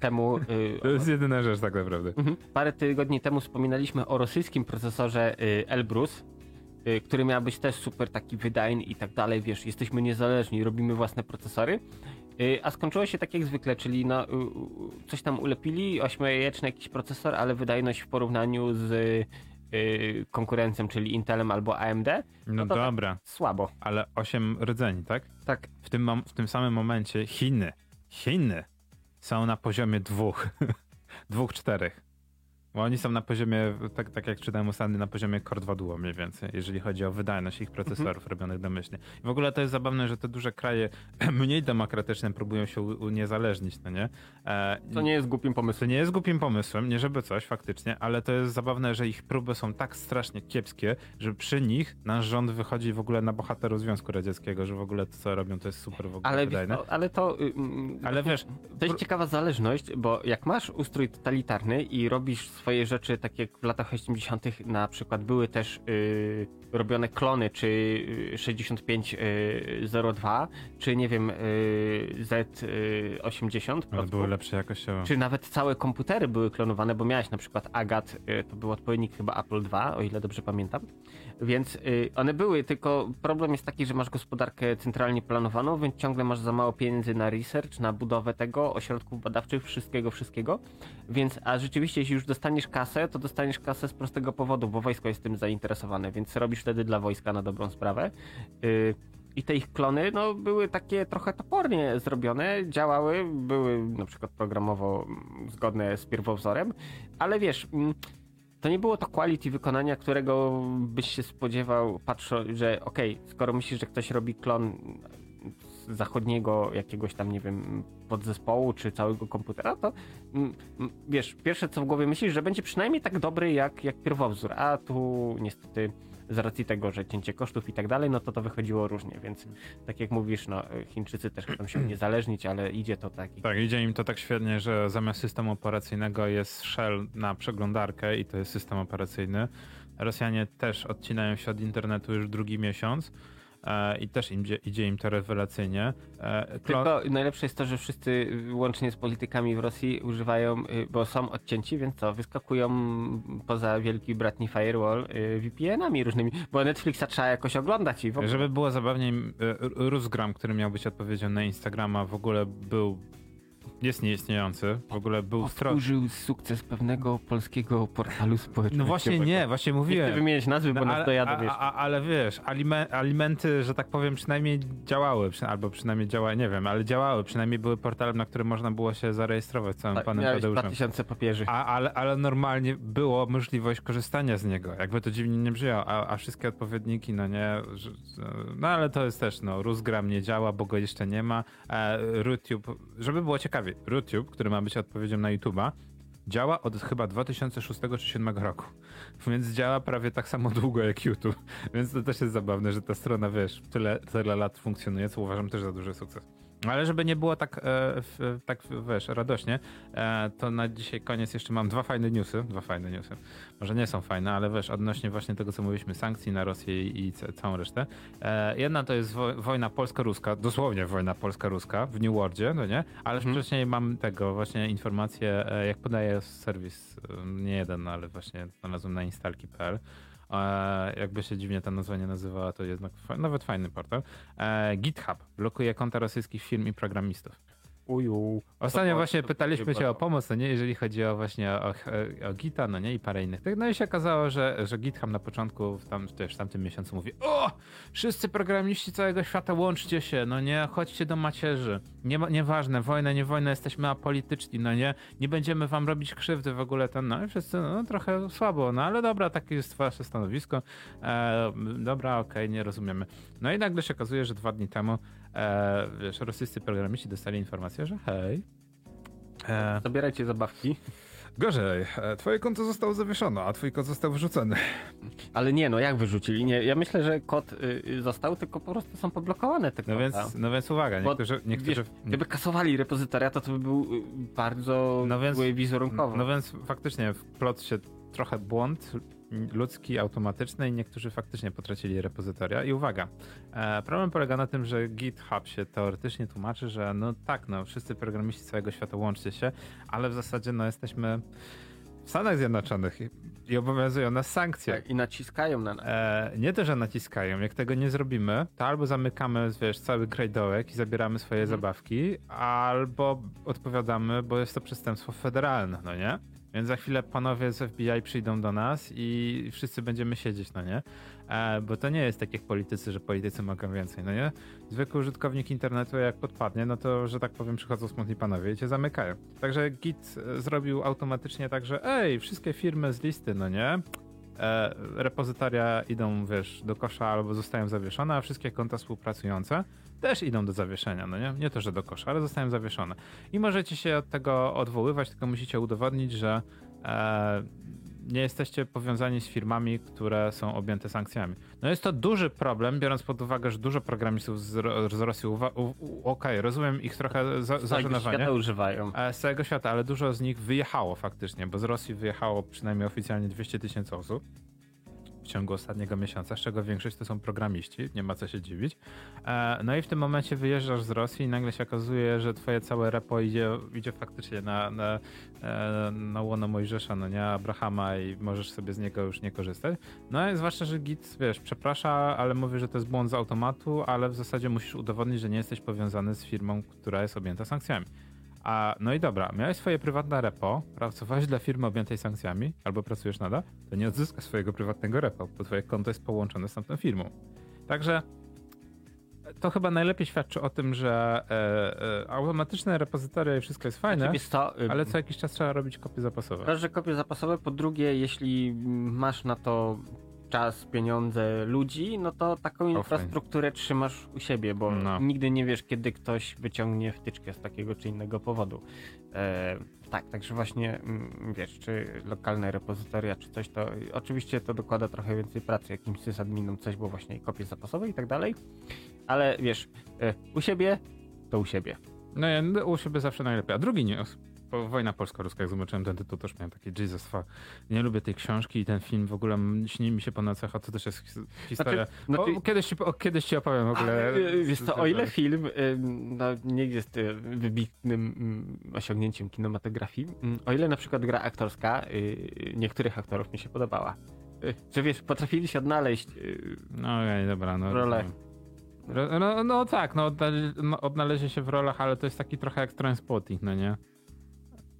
temu. To jest jedyna rzecz, tak naprawdę. Mhm. Parę tygodni temu wspominaliśmy o rosyjskim procesorze Elbrus, który miał być też super taki wydajny i tak dalej. Wiesz, jesteśmy niezależni, robimy własne procesory. A skończyło się tak jak zwykle, czyli no, coś tam ulepili, ośmiojajeczny jakiś procesor, ale wydajność w porównaniu z konkurencją, czyli Intelem albo AMD. No, no dobra. Tak słabo. Ale 8 rdzeni, tak? Tak. W tym, w tym samym momencie Chiny, Chiny są na poziomie dwóch, dwóch, czterech. Bo oni są na poziomie, tak, tak jak czytałem ostatnio, na poziomie Core 2 Duo mniej więcej, jeżeli chodzi o wydajność ich procesorów mhm. robionych domyślnie. I w ogóle to jest zabawne, że te duże kraje mniej demokratyczne próbują się uniezależnić, no nie? E, to nie jest głupim pomysłem. To nie jest głupim pomysłem, nie żeby coś faktycznie, ale to jest zabawne, że ich próby są tak strasznie kiepskie, że przy nich nasz rząd wychodzi w ogóle na bohaterów Związku Radzieckiego, że w ogóle to, co robią, to jest super w ogóle ale, wydajne. To, ale to... ale wiesz... To jest ciekawa zależność, bo jak masz ustrój totalitarny i robisz swoje rzeczy, tak jak w latach 80. na przykład były też y, robione klony, czy 6502, y, czy nie wiem, y, Z80. Ale były lepsze jakościowo. Czy nawet całe komputery były klonowane, bo miałeś na przykład Agat, to był odpowiednik chyba Apple II, o ile dobrze pamiętam. Więc one były, tylko problem jest taki, że masz gospodarkę centralnie planowaną, więc ciągle masz za mało pieniędzy na research, na budowę tego, ośrodków badawczych, wszystkiego, wszystkiego. Więc, a rzeczywiście, jeśli już dostaniesz kasę, to dostaniesz kasę z prostego powodu, bo wojsko jest tym zainteresowane, więc robisz wtedy dla wojska na dobrą sprawę. Yy, i te ich klony no, były takie trochę topornie zrobione, działały, były na przykład programowo zgodne z pierwowzorem, ale wiesz, mm, to nie było to quality wykonania, którego byś się spodziewał, patrząc, że okej, okay, skoro myślisz, że ktoś robi klon zachodniego jakiegoś tam, nie wiem, podzespołu czy całego komputera, to mm, mm, wiesz, pierwsze co w głowie myślisz, że będzie przynajmniej tak dobry jak, jak pierwowzór, a tu niestety z racji tego, że cięcie kosztów i tak dalej, no to to wychodziło różnie, więc tak jak mówisz, no Chińczycy też chcą się uniezależnić, ale idzie to tak. Tak, idzie im to tak świetnie, że zamiast systemu operacyjnego jest shell na przeglądarkę i to jest system operacyjny. Rosjanie też odcinają się od internetu już drugi miesiąc i też im, idzie im to rewelacyjnie. E, Tylko najlepsze jest to, że wszyscy łącznie z politykami w Rosji używają, y, bo są odcięci, więc co, wyskakują poza wielki bratni firewall y, VPN-ami różnymi, bo Netflixa trzeba jakoś oglądać i w ogóle. Żeby było zabawniej, y, Rusgram, który miał być odpowiedzią na Instagrama, w ogóle był jest nieistniejący. W ogóle był Powtórzył sukces pewnego polskiego portalu społecznego. No właśnie nie, właśnie mówiłem. Nie chcę wymieniać nazwy, bo no, nas dojadę, wiesz. A, ale wiesz, alime, alimenty, że tak powiem, przynajmniej działały, przy, albo przynajmniej działały, nie wiem, ale działały, przynajmniej były portalem, na którym można było się zarejestrować całym tak, panem Tadeuszem. 2000 papieży. A, ale, ale normalnie było możliwość korzystania z niego, jakby to dziwnie nie brzmiało, a, a wszystkie odpowiedniki, no nie, że, no ale to jest też, no, Rusgram nie działa, bo go jeszcze nie ma, e, RooTube, żeby było ciekawie, RooTube, który ma być odpowiedzią na YouTube'a, działa od chyba 2006 czy 2007 roku. Więc działa prawie tak samo długo jak YouTube. Więc to też jest zabawne, że ta strona, wiesz, tyle, tyle lat funkcjonuje, co uważam też za duży sukces. Ale żeby nie było tak, e, tak wiesz, radośnie, e, to na dzisiaj koniec jeszcze mam dwa fajne newsy. Dwa fajne newsy. Może nie są fajne, ale wiesz, odnośnie właśnie tego, co mówiliśmy, sankcji na Rosję i, i całą resztę. E, jedna to jest wo wojna polsko-ruska, dosłownie wojna polsko-ruska w New Worldzie, no nie? Ale mhm. wcześniej mam tego właśnie informację, e, jak podaje serwis, e, nie jeden, ale właśnie znalazłem na instalki.pl jakby się dziwnie ta nazwa nie nazywała, to jednak nawet fajny portal. E, GitHub blokuje konta rosyjskich firm i programistów. Uju. Ostatnio właśnie pytaliśmy cię o pomoc, no nie, jeżeli chodzi o właśnie o, o, o Gita, no nie, i parę innych. No i się okazało, że, że GitHub na początku, w, tam, też w tamtym miesiącu mówi, o, wszyscy programiści całego świata łączcie się, no nie, chodźcie do macierzy. Nie, nieważne, wojna, nie wojna, jesteśmy apolityczni, no nie, nie będziemy wam robić krzywdy w ogóle, ten, no i wszyscy, no trochę słabo, no ale dobra, takie jest wasze stanowisko, e, dobra, okej, okay, nie rozumiemy. No i nagle się okazuje, że dwa dni temu e, wiesz, rosyjscy programiści dostali informację, że hej. E, Zabierajcie zabawki. Gorzej, e, twoje konto zostało zawieszone, a twój kod został wyrzucony. Ale nie, no jak wyrzucili? Nie, ja myślę, że kod y, y został, tylko po prostu są poblokowane te no więc, no więc uwaga, niektórzy... Bo, niektórzy... Wiesz, gdyby kasowali repozytoriata, to by był y, bardzo no więc, wizerunkowo. No więc faktycznie w plot się trochę błąd ludzki, automatyczny i niektórzy faktycznie potracili repozytoria. I uwaga, e, problem polega na tym, że GitHub się teoretycznie tłumaczy, że no tak, no wszyscy programiści całego świata łączcie się, ale w zasadzie no jesteśmy w Stanach Zjednoczonych i, i obowiązują nas sankcje. Tak, I naciskają na nas. E, nie to, że naciskają. Jak tego nie zrobimy, to albo zamykamy, wiesz, cały grajdołek i zabieramy swoje Mhm. zabawki, albo odpowiadamy, bo jest to przestępstwo federalne, no nie? Więc za chwilę panowie z FBI przyjdą do nas i wszyscy będziemy siedzieć, no nie? E, bo to nie jest tak jak politycy, że politycy mogą więcej, no nie? Zwykły użytkownik internetu jak podpadnie, no to, że tak powiem, przychodzą smutni panowie i cię zamykają. Także Git e, zrobił automatycznie tak, że ej, wszystkie firmy z listy, no nie? e, idą, wiesz, do kosza albo zostają zawieszone, a wszystkie konta współpracujące też idą do zawieszenia, no nie? Nie to, że do kosza, ale zostają zawieszone. I możecie się od tego odwoływać, tylko musicie udowodnić, że e, nie jesteście powiązani z firmami, które są objęte sankcjami. No jest to duży problem, biorąc pod uwagę, że dużo programistów z, z Rosji, okej, rozumiem ich trochę za, zażenowanie. świata używają. E, z całego świata, ale dużo z nich wyjechało faktycznie, bo z Rosji wyjechało przynajmniej oficjalnie 200 tysięcy osób w ciągu ostatniego miesiąca, z czego większość to są programiści, nie ma co się dziwić. E, No i w tym momencie wyjeżdżasz z Rosji i nagle się okazuje, że twoje całe repo idzie, idzie faktycznie na, na, e, na łono Mojżesza, no nie, Abrahama i możesz sobie z niego już nie korzystać. No i zwłaszcza, że Git, wiesz, przeprasza, ale mówi, że to jest błąd z automatu, ale w zasadzie musisz udowodnić, że nie jesteś powiązany z firmą, która jest objęta sankcjami. A no i dobra, miałeś swoje prywatne repo, pracowałeś dla firmy objętej sankcjami, albo pracujesz nadal, to nie odzyskasz swojego prywatnego repo, bo twoje konto jest połączone z tamtą firmą. Także to chyba najlepiej świadczy o tym, że e, e, automatyczne repozytoria i wszystko jest fajne, co, y, ale co jakiś czas trzeba robić kopie zapasowe. Raz, że kopie zapasowe, po drugie, jeśli masz na to czas, pieniądze, ludzi, no to taką infrastrukturę trzymasz u siebie, bo No. nigdy nie wiesz, kiedy ktoś wyciągnie wtyczkę z takiego czy innego powodu. E, tak, także właśnie, mm, wiesz, czy lokalne repozytoria, czy coś, to oczywiście to dokłada trochę więcej pracy jakimś sysadminom, coś, bo właśnie kopie zapasowe i tak dalej, ale wiesz, e, u siebie, to u siebie. No ja u siebie zawsze najlepiej. A drugi news. Po wojna polsko-ruska, jak zobaczyłem ten tytuł, też miałem takie Jesus fuck. Nie lubię tej książki i ten film w ogóle śni mi się po nocach, a to też jest his- historia. znaczy- o, kiedyś, ci, o, kiedyś ci opowiem w ogóle. A, y, Wiesz co, o ile film no, nie jest y, wybitnym mm, osiągnięciem kinematografii, mm, o ile na przykład gra aktorska y, niektórych aktorów mi się podobała. Że wiesz, potrafili się odnaleźć. No okej, dobra. No, Role. rozumiem. Ro- No, no tak, no, no odnalezie się w rolach, ale to jest taki trochę jak transpotting, no nie?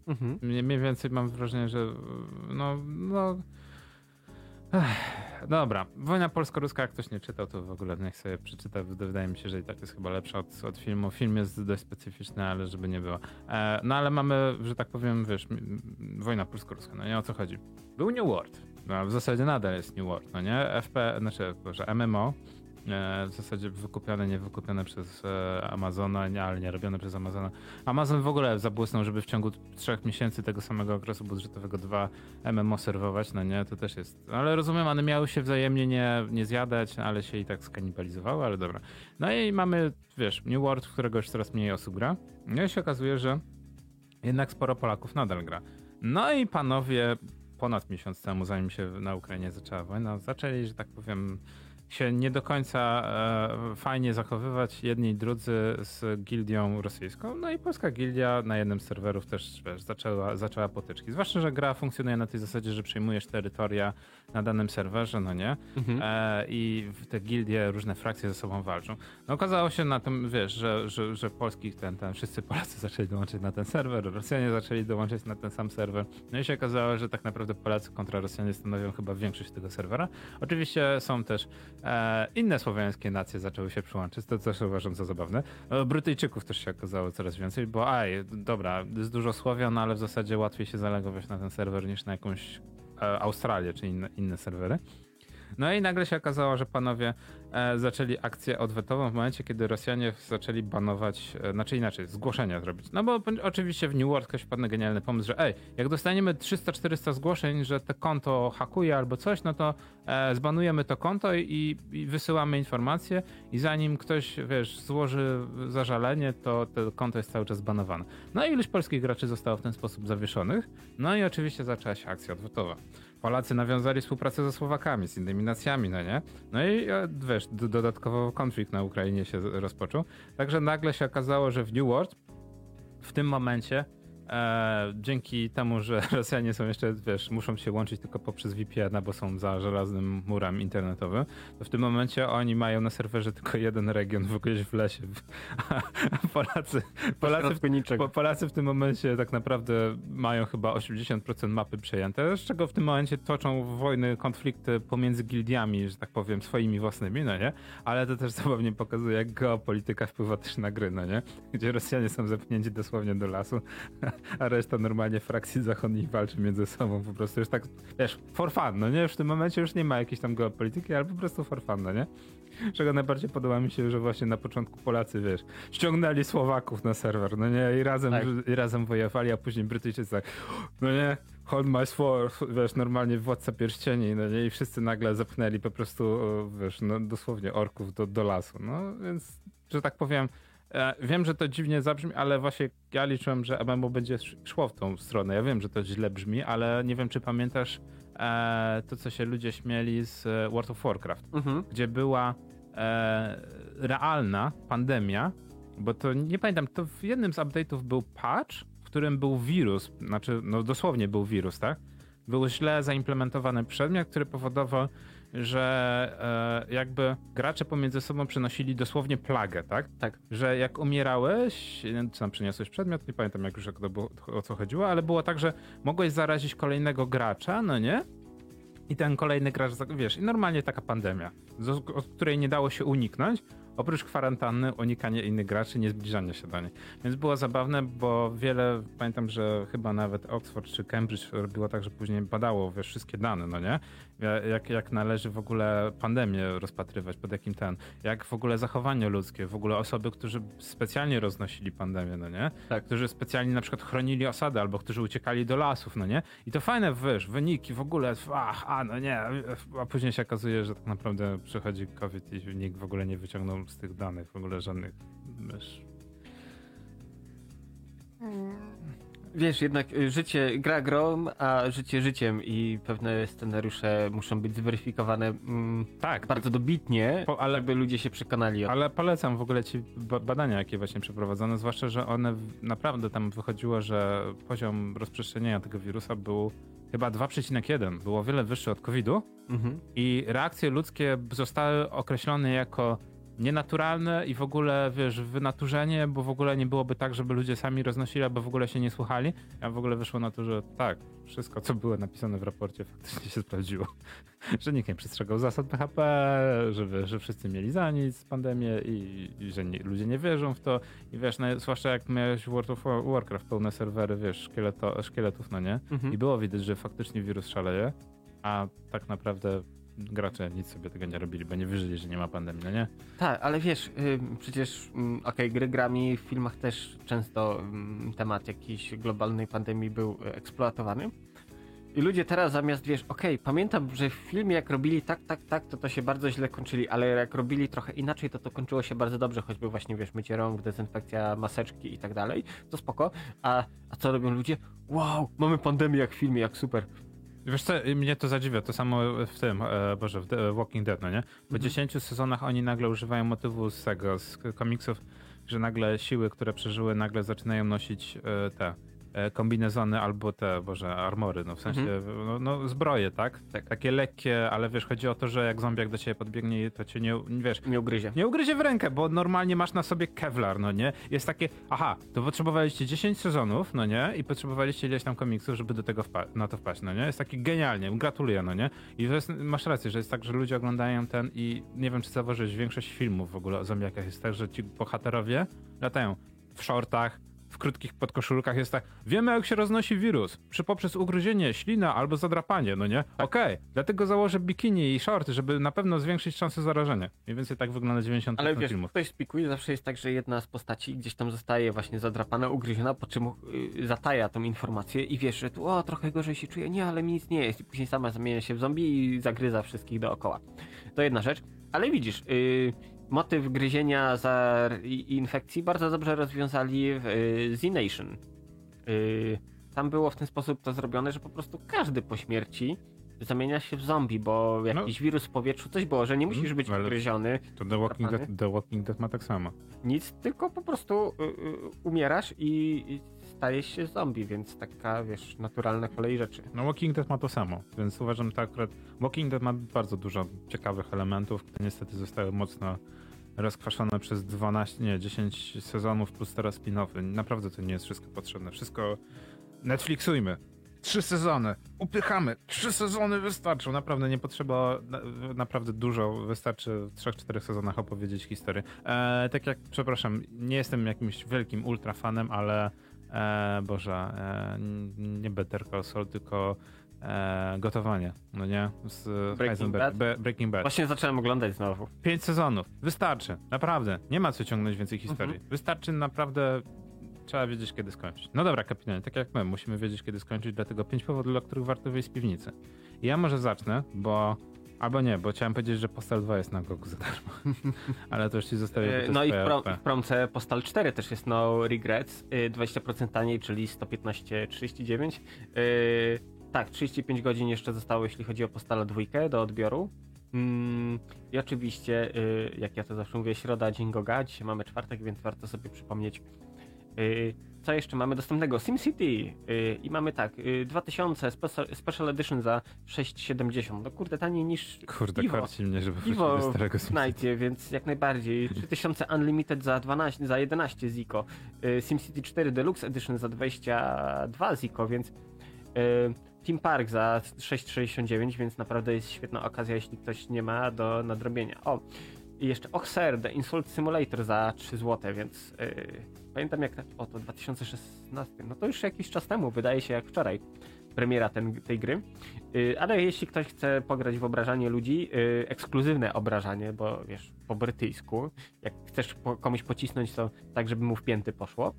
Mhm. Mniej, więcej mam wrażenie, że no, no... Ech, dobra, wojna polsko-ruska, jak ktoś nie czytał, to w ogóle niech sobie przeczyta. Wydaje mi się, że i tak jest chyba lepsza od, od filmu. Film jest dość specyficzny, ale żeby nie było. E, no ale mamy, że tak powiem, wiesz, wojna polsko-ruska, no nie o co chodzi. Był New World. No, w zasadzie nadal jest New World, no nie? FP, znaczy, że MMO, w zasadzie wykupione, nie wykupione przez e, Amazona, nie, ale nie robione przez Amazona. Amazon w ogóle zabłysnął, żeby w ciągu trzech miesięcy tego samego okresu budżetowego dwa MMO serwować, no nie, to też jest. Ale rozumiem, one miały się wzajemnie nie, nie zjadać, ale się i tak skanibalizowały, ale dobra. No i mamy, wiesz, New World, w którego już coraz mniej osób gra. No i się okazuje, że jednak sporo Polaków nadal gra. No i panowie ponad miesiąc temu, zanim się na Ukrainie zaczęła wojna, zaczęli, że tak powiem, się nie do końca e, fajnie zachowywać jedni i drudzy z gildią rosyjską. No i polska gildia na jednym z serwerów też wiesz, zaczęła, zaczęła potyczki. Zwłaszcza, że gra funkcjonuje na tej zasadzie, że przejmujesz terytoria na danym serwerze, no nie? Mhm. E, I w te gildie różne frakcje ze sobą walczą. No okazało się na tym, wiesz, że, że, że polskich ten, ten, wszyscy Polacy zaczęli dołączyć na ten serwer, Rosjanie zaczęli dołączyć na ten sam serwer. No i się okazało, że tak naprawdę Polacy kontra Rosjanie stanowią chyba większość tego serwera. Oczywiście są też e, inne słowiańskie nacje zaczęły się przyłączyć, to też uważam za zabawne. E, Brytyjczyków też się okazało coraz więcej, bo aj, dobra, jest dużo Słowian, ale w zasadzie łatwiej się zalogować na ten serwer niż na jakąś e, Australię czy inne, inne serwery. No i nagle się okazało, że panowie e, zaczęli akcję odwetową w momencie, kiedy Rosjanie zaczęli banować, e, znaczy inaczej, zgłoszenia zrobić. No bo oczywiście w New World ktoś wpadł na genialny pomysł, że ej, jak dostaniemy 300-400 zgłoszeń, że to konto hakuje albo coś, no to e, zbanujemy to konto i, i wysyłamy informacje i zanim ktoś, wiesz, złoży zażalenie, to to konto jest cały czas zbanowane. No i ilość polskich graczy zostało w ten sposób zawieszonych, no i oczywiście zaczęła się akcja odwetowa. Polacy nawiązali współpracę ze Słowakami, z innymi nacjami, no nie? No i e, wiesz, dodatkowo konflikt na Ukrainie się rozpoczął. Także nagle się okazało, że w New World w tym momencie E, dzięki temu, że Rosjanie są jeszcze, wiesz, muszą się łączyć tylko poprzez VPN, bo są za żelaznym murem internetowym, to w tym momencie oni mają na serwerze tylko jeden region w ogóle w lesie. A Polacy, Polacy, w, po, Polacy w tym momencie tak naprawdę mają chyba 80% mapy przejęte, z czego w tym momencie toczą wojny, konflikty pomiędzy gildiami, że tak powiem, swoimi własnymi, no nie? Ale to też zabawnie pokazuje, jak geopolityka wpływa też na gry, no nie? Gdzie Rosjanie są zepchnięci dosłownie do lasu, a reszta normalnie frakcji zachodnich walczy między sobą po prostu już tak, wiesz, for fun, no nie? Już w tym momencie już nie ma jakiejś tam geopolityki, ale po prostu for fun, no nie? Czego najbardziej podoba mi się, że właśnie na początku Polacy, wiesz, ściągnęli Słowaków na serwer, no nie? I razem, tak. i razem wojowali, a później Brytyjczycy tak, no nie? Hold my sword, wiesz, normalnie władca pierścieni, no nie? I wszyscy nagle zepchnęli po prostu, wiesz, no dosłownie orków do, do lasu, no więc, że tak powiem, wiem, że to dziwnie zabrzmi, ale właśnie ja liczyłem, że MMO będzie szło w tą stronę. Ja wiem, że to źle brzmi, ale nie wiem, czy pamiętasz e, to, co się ludzie śmieli z e, World of Warcraft, mhm. gdzie była e, realna pandemia, bo to nie pamiętam, to w jednym z update'ów był patch, w którym był wirus, znaczy, no dosłownie był wirus, tak? Był źle zaimplementowany przedmiot, który powodował, że e, jakby gracze pomiędzy sobą przenosili dosłownie plagę, tak? Tak. Że jak umierałeś, czy tam przyniosłeś przedmiot, nie pamiętam jak już jak to było, o co chodziło, ale było tak, że mogłeś zarazić kolejnego gracza, no nie? I ten kolejny gracz, wiesz, i normalnie taka pandemia, od której nie dało się uniknąć, oprócz kwarantanny, unikanie innych graczy, nie zbliżanie się do nich. Więc było zabawne, bo wiele, pamiętam, że chyba nawet Oxford czy Cambridge robiło tak, że później badało wiesz, wszystkie dane, no nie? Jak, jak należy w ogóle pandemię rozpatrywać, pod jakim ten, jak w ogóle zachowanie ludzkie, w ogóle osoby, którzy specjalnie roznosili pandemię, no nie? Tak. Którzy specjalnie na przykład chronili osady, albo którzy uciekali do lasów, no nie? I to fajne, wiesz, wyniki w ogóle, ach, a no nie, a później się okazuje, że tak naprawdę przychodzi COVID i nikt w ogóle nie wyciągnął z tych danych w ogóle żadnych, wiesz... Wiesz, jednak y, życie gra grom, a życie życiem i pewne scenariusze muszą być zweryfikowane mm, tak, bardzo dobitnie, po, ale, żeby ludzie się przekonali. O ale polecam w ogóle ci badania, jakie właśnie przeprowadzono, zwłaszcza, że one naprawdę tam wychodziło, że poziom rozprzestrzenienia tego wirusa był chyba 2,1. Było wiele wyższy od COVID-u mhm. i reakcje ludzkie zostały określone jako nienaturalne i w ogóle, wiesz, wynaturzenie, bo w ogóle nie byłoby tak, żeby ludzie sami roznosili, albo w ogóle się nie słuchali. A w ogóle wyszło na to, że tak, wszystko, co było napisane w raporcie faktycznie się sprawdziło. że nikt nie przestrzegał zasad PHP, że, że wszyscy mieli za nic pandemię i, i że nie, ludzie nie wierzą w to. I wiesz, no, zwłaszcza jak miałeś World of Warcraft, pełne serwery, wiesz, szkieleto, szkieletów, no nie? Mhm. I było widać, że faktycznie wirus szaleje, a tak naprawdę gracze nic sobie tego nie robili, bo nie wyżyli, że nie ma pandemii, no nie? Tak, ale wiesz, yy, przecież yy, okej, okay, gry grami, w filmach też często yy, temat jakiejś globalnej pandemii był y, eksploatowany. I ludzie teraz zamiast, wiesz, okej, okay, pamiętam, że w filmie jak robili tak, tak, tak, to to się bardzo źle kończyli, ale jak robili trochę inaczej, to to kończyło się bardzo dobrze, choćby właśnie, wiesz, mycie rąk, dezynfekcja, maseczki i tak dalej, to spoko. A, a co robią ludzie? Wow, mamy pandemię jak w filmie, jak super. Wiesz co, mnie to zadziwia, to samo w tym, e, Boże, w The Walking Dead, no nie? Po mhm. 10 sezonach oni nagle używają motywu z tego, z komiksów, że nagle siły, które przeżyły, nagle zaczynają nosić e, te kombinezony albo te, boże, armory, no w sensie, mhm. no, no, zbroje, tak? tak? Takie lekkie, ale wiesz, chodzi o to, że jak zombiak do ciebie podbiegnie, to cię nie, wiesz... Nie ugryzie. Nie ugryzie w rękę, bo normalnie masz na sobie kevlar, no nie? Jest takie, aha, to potrzebowaliście 10 sezonów, no nie? I potrzebowaliście ileś tam komiksów, żeby do tego na to wpaść, no nie? Jest taki genialnie, gratuluję, no nie? I jest, masz rację, że jest tak, że ludzie oglądają ten i nie wiem, czy zauważyłeś, większość filmów w ogóle o zombiakach jest tak, że ci bohaterowie latają w shortach, w krótkich podkoszulkach jest tak, wiemy jak się roznosi wirus, przy poprzez ugryzienie, ślina albo zadrapanie, no nie? Tak. Okej, okay. dlatego założę bikini i shorty, żeby na pewno zwiększyć szanse zarażenia. Mniej więcej tak wygląda 90% Ale wiesz, filmów. ktoś spikuje, zawsze jest tak, że jedna z postaci gdzieś tam zostaje właśnie zadrapana, ugryziona, po czym yy, zataja tą informację i wiesz, że tu o, trochę gorzej się czuje, nie, ale mi nic nie jest i później sama zamienia się w zombie i zagryza wszystkich dookoła. To jedna rzecz, ale widzisz, yy, motyw gryzienia za infekcji bardzo dobrze rozwiązali w y, Z-Nation. Y, tam było w ten sposób to zrobione, że po prostu każdy po śmierci zamienia się w zombie, bo jakiś wirus w powietrzu, coś było, że nie musisz być No. Ale- ugryziony, To The Walking? Dead, The Walking Dead ma tak samo. nic, tylko po prostu y, y, umierasz i, i stajesz się zombie, więc taka, wiesz, naturalna kolej rzeczy. No Walking Dead ma to samo, więc uważam, że akurat Walking Dead ma bardzo dużo ciekawych elementów, które niestety zostały mocno rozkwaszone przez 12, nie, 10 sezonów plus teraz spin-offy. Naprawdę to nie jest wszystko potrzebne. Wszystko Netflixujmy. Trzy sezony, upychamy, trzy sezony wystarczą. Naprawdę nie potrzeba na, naprawdę dużo, wystarczy w trzech, czterech sezonach opowiedzieć historię. E, tak jak, przepraszam, nie jestem jakimś wielkim ultra fanem, ale e, Boże, e, nie Better Call Saul, tylko e, gotowanie, no nie? Z Heisenberg. Bad? Be, Breaking Bad. Właśnie zacząłem oglądać znowu. Pięć sezonów. Wystarczy. Naprawdę. Nie ma co ciągnąć więcej historii. Mhm. Wystarczy naprawdę. Trzeba wiedzieć, kiedy skończyć. No dobra, kapitanie, tak jak my, musimy wiedzieć, kiedy skończyć, dlatego pięć powodów, dla których warto wyjść z piwnicy. Ja może zacznę, bo. Albo nie, bo chciałem powiedzieć, że Postal 2 jest na Gogu za darmo. Ale to już ci zostawię. E, No i w, twoja pro, OP. w promce Postal 4 też jest no regrets, y, 20% taniej, czyli 115,39. Y, Tak, 35 godzin jeszcze zostało, jeśli chodzi o Postala 2 do odbioru. Mm, I oczywiście, jak ja to zawsze mówię, środa, dzień Goga. Dzisiaj mamy czwartek, więc warto sobie przypomnieć. Y, Co jeszcze mamy dostępnego? SimCity y, i mamy tak, y, 2000 special, special Edition za 6,70. No kurde, taniej niż Kurde, piwo. korci mnie, żeby Piwo do starego. Knajcie, więc jak najbardziej. 3000 Unlimited za 12, za 11 Ziko. Y, SimCity 4 Deluxe Edition za 22 Ziko, więc y, Team Park za 6,69, więc naprawdę jest świetna okazja, jeśli ktoś nie ma do nadrobienia. O, i jeszcze Oxer, The Insult Simulator za 3 zł, więc y, pamiętam jak... O, to 2016, no to już jakiś czas temu, wydaje się jak wczoraj premiera ten, tej gry. Y, Ale jeśli ktoś chce pograć w obrażanie ludzi, y, ekskluzywne obrażanie, bo wiesz, po brytyjsku, jak chcesz komuś pocisnąć, to tak, żeby mu w pięty poszło.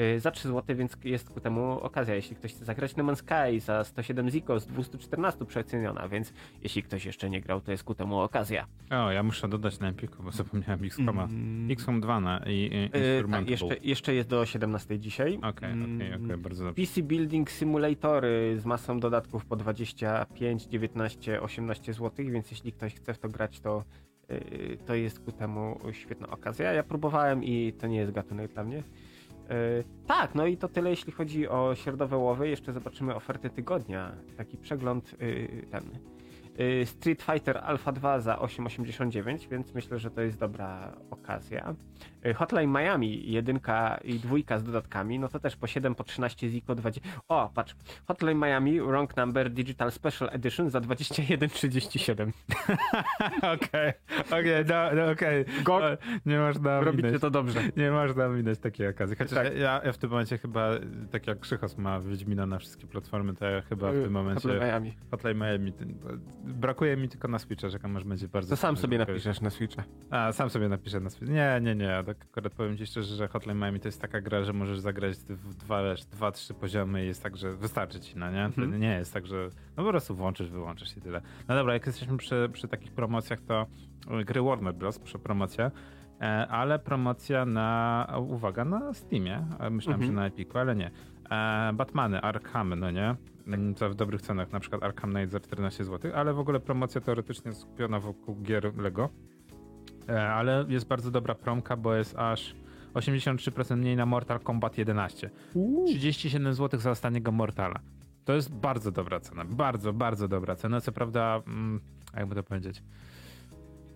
Y, Za 3 zł, więc jest ku temu okazja. Jeśli ktoś chce zagrać No Man's Sky za 107 Ziko z 214 przeceniona, więc jeśli ktoś jeszcze nie grał, to jest ku temu okazja. O, ja muszę dodać na Empiku, bo zapomniałem XCOMa. Mm. XCOM 2 na i, i Y, Instrumentable. tak, jeszcze, jeszcze jest do 17 dzisiaj. Okej, okej, Mm, okej, bardzo dobrze. PC Building Simulatory z masą dodatków po 25, 19, 18 zł, więc jeśli ktoś chce w to grać, to, yy, to jest ku temu świetna okazja. Ja próbowałem i to nie jest gatunek dla mnie. Yy, tak, no i to tyle jeśli chodzi o środowe łowy. Jeszcze zobaczymy oferty tygodnia. Taki przegląd yy, ten. Yy, Street Fighter Alpha 2 za 8,89, więc myślę, że to jest dobra okazja. Yy, Hotline Miami, jedynka i dwójka z dodatkami, no to też po 7, po 13 Ziko 20. O, patrz. Hotline Miami Wrong Number Digital Special Edition za 21,37. Okej, okej, okej. O, Nie można Robicie minąć. to dobrze. Nie można minąć takiej okazji. Chociaż Tak. ja, ja w tym momencie chyba, tak jak Krzychos ma Wiedźmina na wszystkie platformy, to ja chyba w tym Hotline momencie Miami. Hotline Miami, brakuje mi tylko na Switcha, czekam aż będzie bardzo... To sam sobie napiszesz na Switcha. A, sam sobie napiszę na Switch. Nie, nie, nie, tak akurat powiem ci szczerze, że Hotline Miami to jest taka gra, że możesz zagrać w dwa, dwa trzy poziomy i jest tak, że wystarczy ci, no nie? To Mhm. nie jest tak, że no po prostu włączysz, wyłączysz i tyle. No dobra, jak jesteśmy przy, przy takich promocjach, to gry Warner Bros. przy promocja, e, ale promocja na, uwaga, na Steamie. E, Myślałem, Mhm. że na Epiku, ale nie. E, Batmany, Arkhamy, no nie? Mm, To w dobrych cenach, na przykład Arkham Knight za 14 zł, ale w ogóle promocja teoretycznie skupiona wokół gier Lego. E, ale jest bardzo dobra promka, bo jest aż 83% mniej na Mortal Kombat 11. 37 zł za ostatniego Mortala. To jest bardzo dobra cena. Bardzo, bardzo dobra cena. Co prawda, mm, jakby to powiedzieć.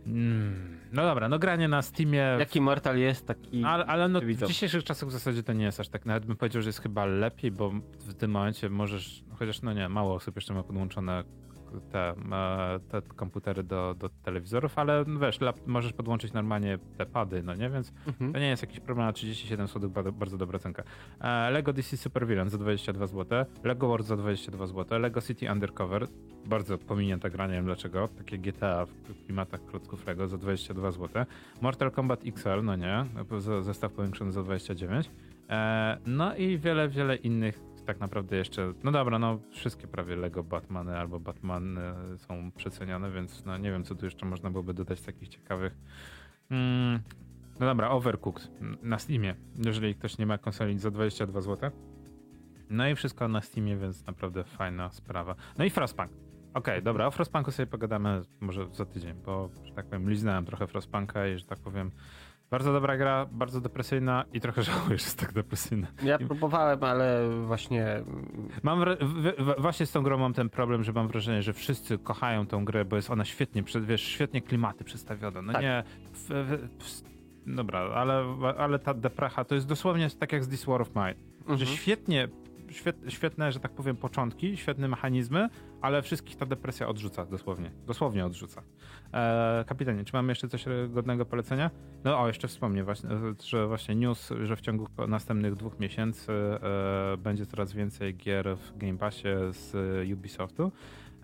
Mm, no dobra, no granie na Steamie. Jaki Mortal jest, taki... Ale, ale no, w dzisiejszych czasach w zasadzie to nie jest aż tak. Nawet bym powiedział, że jest chyba lepiej, bo w tym momencie możesz, chociaż no nie, mało osób jeszcze ma podłączone te, e, te komputery do, do telewizorów, ale wiesz, możesz podłączyć normalnie te pady, no nie, więc Mhm. to nie jest jakiś problem, na 37 zł bardzo, dobra cenka. E, Lego DC Super Villain za 22 zł, Lego World za 22 zł, Lego City Undercover, bardzo pominięta gra, nie wiem dlaczego, takie GTA w klimatach klocków Lego za 22 zł, Mortal Kombat XL, no nie, zestaw powiększony za 29, e, no i wiele, wiele innych tak naprawdę jeszcze, no dobra, no wszystkie prawie Lego Batmany albo Batman są przecenione, więc no nie wiem, co tu jeszcze można byłoby dodać takich ciekawych. Mm, no dobra, Overcooked na Steamie, jeżeli ktoś nie ma konsoli za 22 zł. No i wszystko na Steamie, więc naprawdę fajna sprawa. No i Frostpunk. Okej, dobra, o Frostpunku sobie pogadamy może za tydzień, bo, że tak powiem, liznąłem trochę Frostpunka i, że tak powiem, bardzo dobra gra, bardzo depresyjna i trochę żałuję, że jest tak depresyjna. Ja próbowałem, ale właśnie Mam w, w, właśnie z tą grą mam ten problem, że mam wrażenie, że wszyscy kochają tą grę, bo jest ona świetnie, wiesz, świetnie klimaty przedstawiona. No Tak. nie, w, dobra, ale, ale ta deprecha to jest dosłownie tak jak z This War of Mine, że mhm. świetnie, świet, świetne, że tak powiem, początki, świetne mechanizmy, ale wszystkich ta depresja odrzuca dosłownie, dosłownie odrzuca. E, kapitanie, czy mamy jeszcze coś godnego polecenia? No o, jeszcze wspomnę właśnie, że właśnie news, że w ciągu następnych dwóch miesięcy e, będzie coraz więcej gier w Game Passie z Ubisoftu.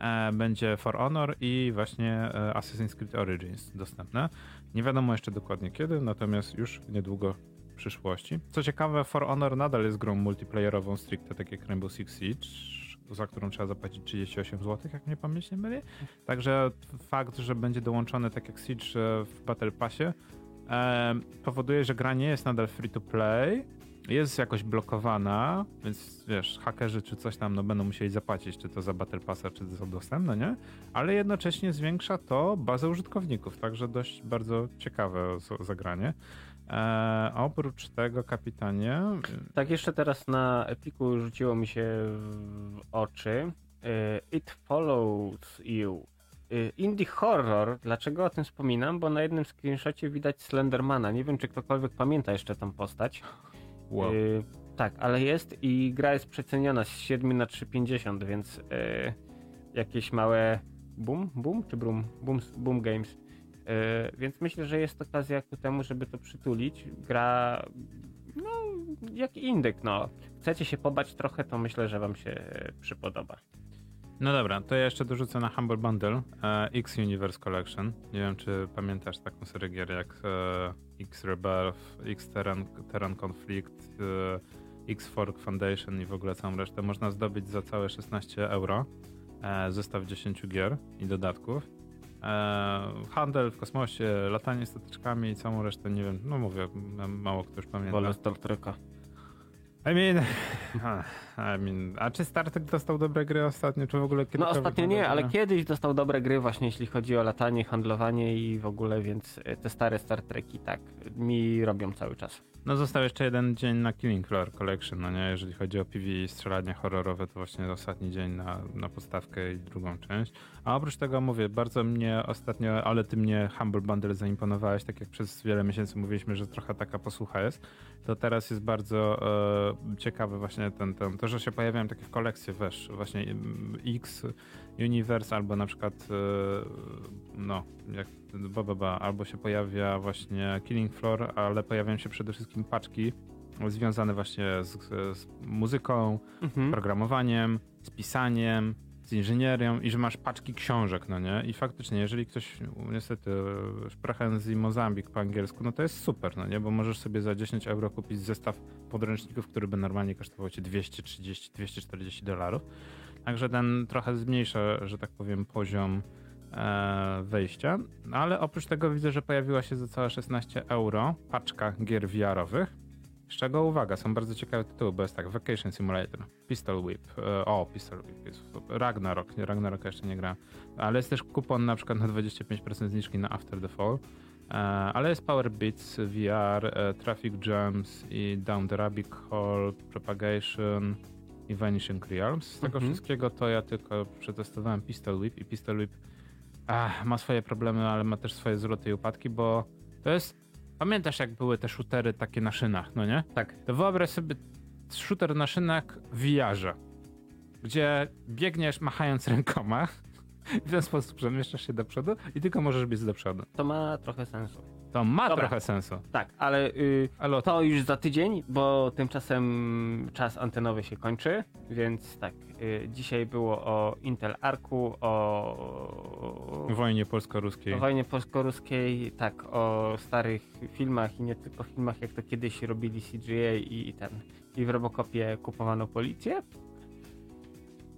E, będzie For Honor i właśnie e, Assassin's Creed Origins dostępne. Nie wiadomo jeszcze dokładnie kiedy, natomiast już niedługo przyszłości. Co ciekawe, For Honor nadal jest grą multiplayerową stricte, tak jak Rainbow Six Siege, za którą trzeba zapłacić 38 zł, jak mnie pamięć nie myli. Także fakt, że będzie dołączony tak jak Siege e, w Battle Passie, e, powoduje, że gra nie jest nadal free to play, jest jakoś blokowana, więc wiesz, hakerzy czy coś tam no, będą musieli zapłacić, czy to za Battle Passa, czy za dostęp, no nie? Ale jednocześnie zwiększa to bazę użytkowników, także dość bardzo ciekawe zagranie. E, oprócz tego, kapitanie, Tak, jeszcze teraz na Epiku rzuciło mi się w oczy y, It Follows You. Y, Indie horror, dlaczego o tym wspominam? Bo na jednym screenshocie widać Slendermana. Nie wiem, czy ktokolwiek pamięta jeszcze tą postać. wow. Y, tak, ale jest i gra jest przeceniona z 7 na 3,50, więc y, jakieś małe boom, boom czy boom, boom, boom games. Y, więc myślę, że jest okazja ku temu, żeby to przytulić. Gra, no, jak indyk, no. Chcecie się pobać trochę, to myślę, że wam się e, przypodoba. No dobra, to ja jeszcze dorzucę na Humble Bundle e, X Universe Collection. Nie wiem, czy pamiętasz taką serię gier jak e, X Rebirth, X Terran, Terran Conflict, e, X Fork Foundation i w ogóle całą resztę. Można zdobyć za całe 16 euro e, zestaw 10 gier i dodatków. E, handel w kosmosie, latanie statyczkami i całą resztę, nie wiem, no mówię, mało kto już pamięta. Wolę Star Treka. I mean, I mean, a czy Star Trek dostał dobre gry ostatnio, czy w ogóle No kiedykolwiek ostatnio dobre nie, ale gry? kiedyś dostał dobre gry właśnie jeśli chodzi o latanie, handlowanie i w ogóle, więc e, te stare Star Treki tak mi robią cały czas. No został jeszcze jeden dzień na Killing Floor Collection, no nie? Jeżeli chodzi o PV i strzelanie horrorowe, to właśnie ostatni dzień na, na podstawkę i drugą część. A oprócz tego mówię, bardzo mnie ostatnio, ale ty mnie Humble Bundle zaimponowałeś, tak jak przez wiele miesięcy mówiliśmy, że trochę taka posłucha jest, to teraz jest bardzo e, ciekawe właśnie ten, ten, to, że się pojawiają takie w kolekcje, wiesz, właśnie mm, X Universe albo na przykład e, no, jak ba, ba, ba, albo się pojawia właśnie Killing Floor, ale pojawiają się przede wszystkim paczki związane właśnie z, z muzyką, Mhm. programowaniem, z pisaniem, z inżynierią i że masz paczki książek, no nie? I faktycznie, jeżeli ktoś niestety Sprachenzi Mozambik po angielsku, no to jest super, no nie? Bo możesz sobie za 10 euro kupić zestaw podręczników, który by normalnie kosztował ci 230-240 dolarów. Także ten trochę zmniejsza, że tak powiem, poziom e, wejścia. No ale oprócz tego widzę, że pojawiła się za całe 16 euro paczka gier VR-owych. Z czego uwaga, są bardzo ciekawe tytuły, bo jest tak, Vacation Simulator, Pistol Whip, e, o, Pistol Whip jest Ragnarok, nie, Ragnarok jeszcze nie gra, ale jest też kupon na przykład na 25% zniżki na After the Fall, e, ale jest Power Beats VR, e, Traffic Jams i Down the Rabbit Hole, Propagation i Vanishing Realms. Z tego Mhm. wszystkiego to ja tylko przetestowałem Pistol Whip i Pistol Whip ach, ma swoje problemy, ale ma też swoje zloty i upadki, bo to jest Pamiętasz, jak były te shootery takie na szynach, no nie? Tak. To wyobraź sobie shooter na szynach w VR-ze, gdzie biegniesz machając rękoma, w ten sposób przemieszczasz się do przodu i tylko możesz biec do przodu. To ma trochę sensu. To ma Dobra. trochę sensu. Tak, ale y, Ale to już za tydzień, bo tymczasem czas antenowy się kończy, więc tak, y, dzisiaj było o Intel Arku, o, wojnie polsko-ruskiej. o wojnie polsko-ruskiej, tak, o starych filmach i nie tylko filmach, jak to kiedyś robili CGA i ten, i w Robocopie kupowano policję.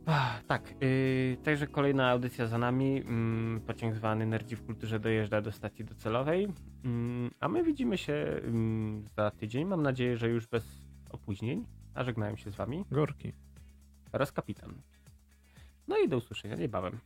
Ach, tak, yy, także kolejna audycja za nami. Mm, pociąg zwany Nerdzi w kulturze dojeżdża do stacji docelowej. Mm, a my widzimy się mm, za tydzień. Mam nadzieję, że już bez opóźnień. A żegnają się z wami Górki. oraz kapitan. No i do usłyszenia niebawem.